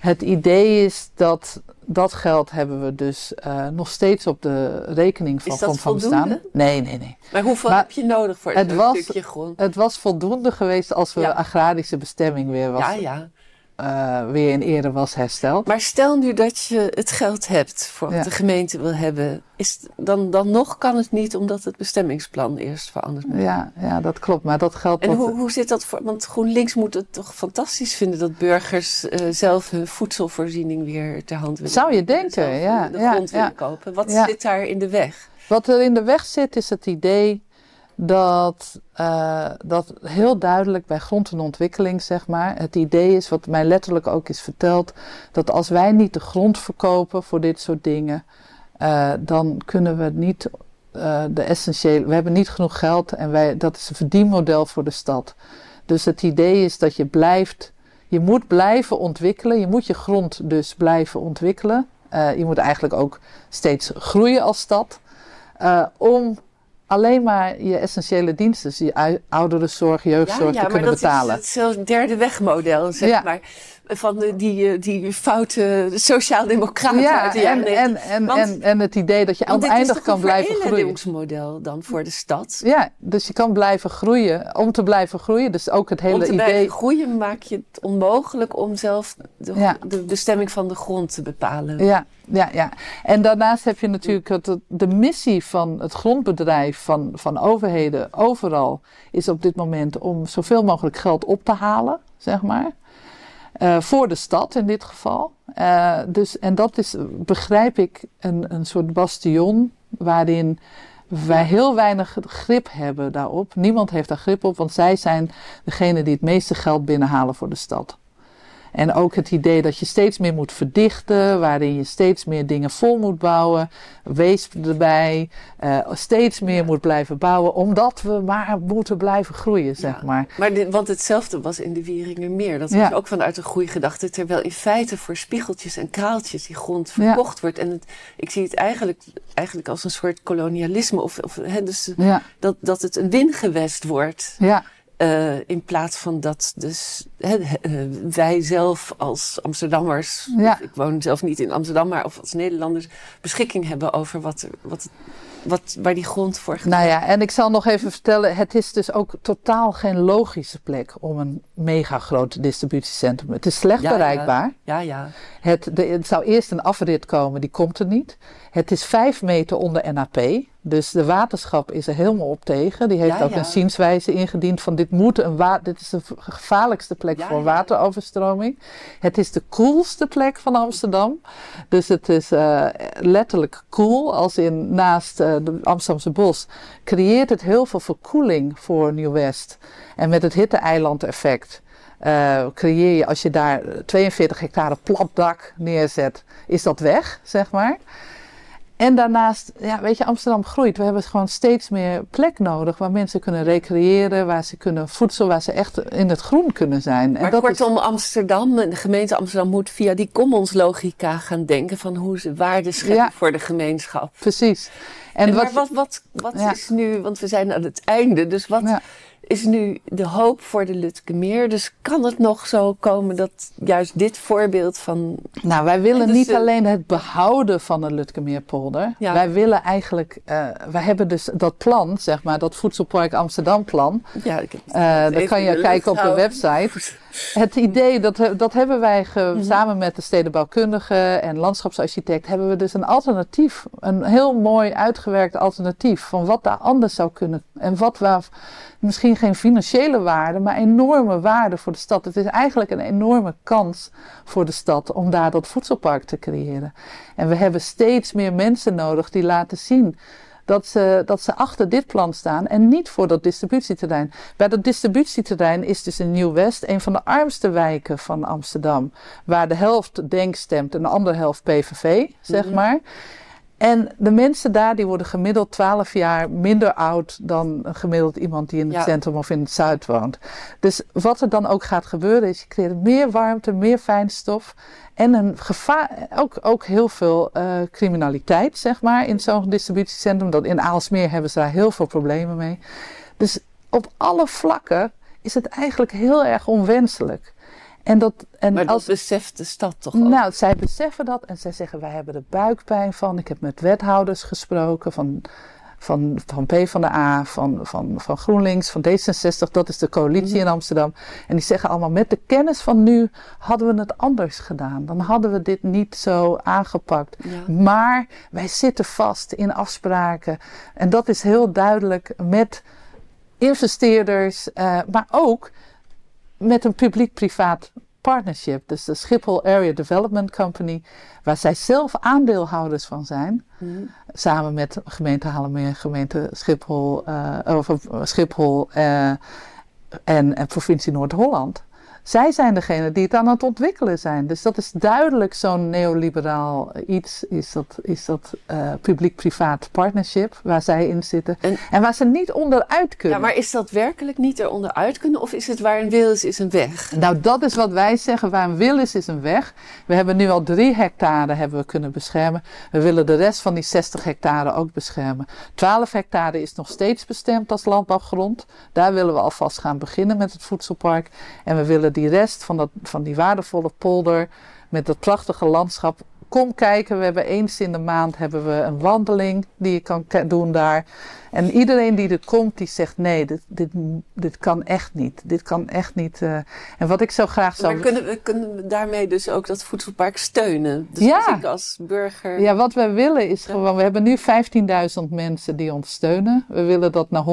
Het idee is dat dat geld hebben we dus eh, nog steeds op de rekening van Is dat Grond van? Bestaan. Nee, nee, nee. Maar hoeveel Maar heb je nodig voor het een was- stukje grond? Het was voldoende geweest als we Ja. agrarische bestemming weer, was, Ja, ja. Eh, weer in ere was hersteld. Maar stel nu dat je het geld hebt voor wat Ja. de gemeente wil hebben. Is, dan, dan nog kan het niet omdat het bestemmingsplan eerst veranderd moet. Ja, ja, dat klopt. Maar dat geldt En hoe, hoe zit dat voor? Want GroenLinks moet het toch fantastisch vinden dat burgers eh, zelf hun voedselvoorziening weer ter hand willen. Zou je denken, ja, De grond ja. willen kopen. Wat zit daar in de weg? Wat er in de weg zit is het idee dat, eh, dat heel duidelijk bij grond en ontwikkeling, zeg maar, het idee is, wat mij letterlijk ook is verteld, dat als wij niet de grond verkopen voor dit soort dingen, eh, dan kunnen we niet eh, de essentiële, we hebben niet genoeg geld en wij, dat is een verdienmodel voor de stad. Dus het idee is dat je blijft, je moet blijven ontwikkelen, je moet je grond dus blijven ontwikkelen. Je moet eigenlijk ook steeds groeien als stad. om alleen maar je essentiële diensten, dus je ouderenzorg, jeugdzorg, te maar kunnen dat betalen. is het derde wegmodel, zeg Ja. maar. Van de, die, eh, die foute sociaaldemocraten uit de Ja, jaren en, 90. en, en, Want- en, en het idee dat je is oneindig kan een blijven groeien. vereeuwigingsmodel dan voor de stad? Ja, dus je kan blijven groeien. Om te blijven groeien, dus ook het hele Om te idee. blijven groeien maak je het onmogelijk om zelf de, Ja. de bestemming van de grond te bepalen. Ja, ja, ja. En daarnaast heb je natuurlijk het, het- de missie van het grondbedrijf van, van overheden overal is op dit moment om zoveel mogelijk geld op te halen, zeg maar. Eh, voor de stad in dit geval. Eh, dus, en dat is, begrijp ik, een, een soort bastion waarin wij heel weinig grip hebben daarop. Niemand heeft daar grip op, want zij zijn degene die het meeste geld binnenhalen voor de stad. En ook het idee dat je steeds meer moet verdichten, waarin je steeds meer dingen vol moet bouwen, weesp erbij, eh, steeds meer moet blijven bouwen, omdat we maar moeten blijven groeien, zeg Ja. maar. Maar dit- want hetzelfde was in de Wieringermeer. Dat Ja. was ook vanuit een groeigedachte. Terwijl in feite voor spiegeltjes en kraaltjes die grond verkocht wordt. En het, ik zie het eigenlijk, eigenlijk als een soort kolonialisme. Of, of, hè, dus dat, dat het een wingewest wordt. ja, eh, in plaats van dat dus hè, eh, wij zelf als Amsterdammers, Ja. ik woon zelf niet in Amsterdam, maar of als Nederlanders beschikking hebben over wat, wat, wat, waar die grond voor gaat. nou ja, en ik zal nog even vertellen, het is dus ook totaal geen logische plek om een mega groot distributiecentrum. Het is slecht Ja, bereikbaar. Ja, ja. Het, de, het zou eerst een afrit komen, die komt er niet. Het is vijf meter onder NAP. Dus de waterschap is er helemaal op tegen. Die heeft ook een zienswijze ingediend van dit moet een wa dit is de gevaarlijkste plek voor wateroverstroming. Het is de koelste plek van Amsterdam. Dus het is eh, letterlijk koel, als in naast eh, de Amsterdamse bos. Creëert het heel veel verkoeling voor Nieuw-West. En met het hitte-eiland effect eh, creëer je, als je daar 42 hectare plat dak neerzet, is dat weg, zeg maar. En daarnaast, ja, weet je, Amsterdam groeit. We hebben gewoon steeds meer plek nodig waar mensen kunnen recreëren, waar ze kunnen voedsel, waar ze echt in het groen kunnen zijn. En Maar dat is, kortom, Amsterdam, de gemeente Amsterdam moet via die commons logica gaan denken van hoe ze waarde scheppen Ja. voor de gemeenschap. precies. En, en wat, wat, wat, wat is nu, want we zijn aan het einde, dus wat ja. Is nu de hoop voor de Lutkemeer? Dus kan het nog zo komen dat juist dit voorbeeld van. Nou, wij willen dus niet alleen het behouden van de Lutkemeerpolder. Ja. Wij willen eigenlijk, uh, wij hebben dus dat plan, zeg maar, dat Voedselpark Amsterdam plan. Ja, ik heb uh, dat kan je kijken op de website. [laughs] Het idee, dat, dat hebben wij mhm. samen met de stedenbouwkundige en landschapsarchitect, hebben we dus een alternatief, een heel mooi uitgewerkt alternatief van wat daar anders zou kunnen. En wat waar misschien geen financiële waarde, maar enorme waarde voor de stad. Het is eigenlijk een enorme kans voor de stad om daar dat voedselpark te creëren. En we hebben steeds meer mensen nodig die laten zien dat ze, dat ze achter dit plan staan en niet voor dat distributieterrein. Bij dat distributieterrein is dus in Nieuw-West een van de armste wijken van Amsterdam. Waar de helft Denk stemt en de andere helft PVV, zeg mhm. maar. En de mensen daar die worden gemiddeld 12 jaar minder oud dan gemiddeld iemand die in het centrum of in het zuid woont. Dus wat er dan ook gaat gebeuren is, je creëert meer warmte, meer fijnstof. En een gevaar, ook, ook heel veel uh, criminaliteit, zeg maar, in zo'n distributiecentrum. Dat in Aalsmeer hebben ze daar heel veel problemen mee. Dus op alle vlakken is het eigenlijk heel erg onwenselijk. En dat, en maar als, dat beseft de stad toch ook? Nou, zij beseffen dat en zij zeggen, wij hebben er buikpijn van. Ik heb met wethouders gesproken van, van, van PvdA, van, van, van GroenLinks, van D66. Dat is de coalitie in mhm. Amsterdam. En die zeggen allemaal, met de kennis van nu hadden we het anders gedaan. Dan hadden we dit niet zo aangepakt. Maar wij zitten vast in afspraken. En dat is heel duidelijk met investeerders, uh, maar ook met een publiek-privaat partnership. Dus de Schiphol Area Development Company, waar zij zelf aandeelhouders van zijn. Mhm. Samen met gemeente Halemeer, gemeente Schiphol, uh, of, Schiphol uh, en, en provincie Noord-Holland. Zij zijn degene die het aan het ontwikkelen zijn. Dus dat is duidelijk zo'n neoliberaal iets, is dat, is dat uh, publiek-privaat partnership waar zij in zitten. En, waar ze niet onderuit kunnen. Ja, maar is dat werkelijk niet er onderuit kunnen of is het waar een wil is, is een weg? Nou, dat is wat wij zeggen. Waar een wil is, is een weg. We hebben nu al drie hectare hebben we kunnen beschermen. We willen de rest van die 60 hectare ook beschermen. 12 hectare is nog steeds bestemd als landbouwgrond. Daar willen we alvast gaan beginnen met het voedselpark. En we willen die rest van, dat, van die waardevolle polder met dat prachtige landschap. Kom kijken, we hebben eens in de maand hebben we een wandeling die je kan doen daar. En iedereen die er komt, die zegt nee, dit, dit, dit kan echt niet. Dit kan echt niet. Uh, en wat ik zo graag zou... Maar kunnen we, kunnen we daarmee dus ook dat voedselpark steunen? Dus ja. ik als burger... Ja, wat wij willen is gewoon... We hebben nu 15.000 mensen die ons steunen. We willen dat naar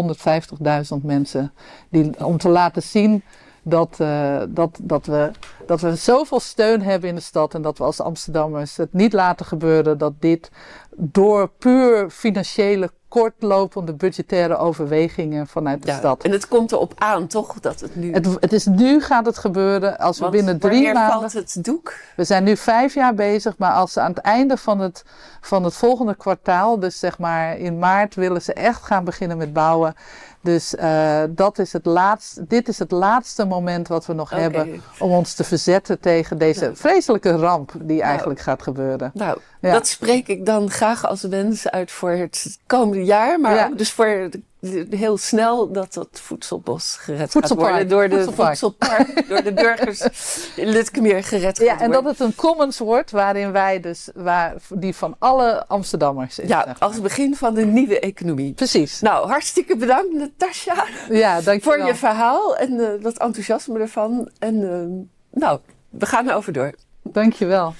150.000 mensen die, om te laten zien dat, uh, dat, dat, we, dat we zoveel steun hebben in de stad en dat we als Amsterdammers het niet laten gebeuren dat dit door puur financiële kortlopende budgettaire overwegingen vanuit de stad. En het komt erop aan, toch? Dat het nu. Het, het is nu gaat het gebeuren. Als we binnen drie maanden. valt het doek? We zijn nu vijf jaar bezig, maar als ze aan het einde van het, van het volgende kwartaal, dus zeg maar in maart, willen ze echt gaan beginnen met bouwen. Dus uh, dat is het laatste, dit is het laatste moment wat we nog hebben om ons te verzetten tegen deze nou. vreselijke ramp die nou. eigenlijk gaat gebeuren. Nou, dat spreek ik dan graag als wens uit voor het komende jaar, maar ook dus voor heel snel dat dat voedselbos gered gaat worden door de voedselpark, door de burgers in Lutkemeer gered ja, gaat worden. Ja, en dat het een commons wordt waarin wij dus, waar, die van alle Amsterdammers is. Ja, als begin van de nieuwe economie. Precies. Nou, hartstikke bedankt Natasja. Ja, Voor je verhaal en uh, dat enthousiasme ervan. En uh, nou, we gaan erover door. Dankjewel.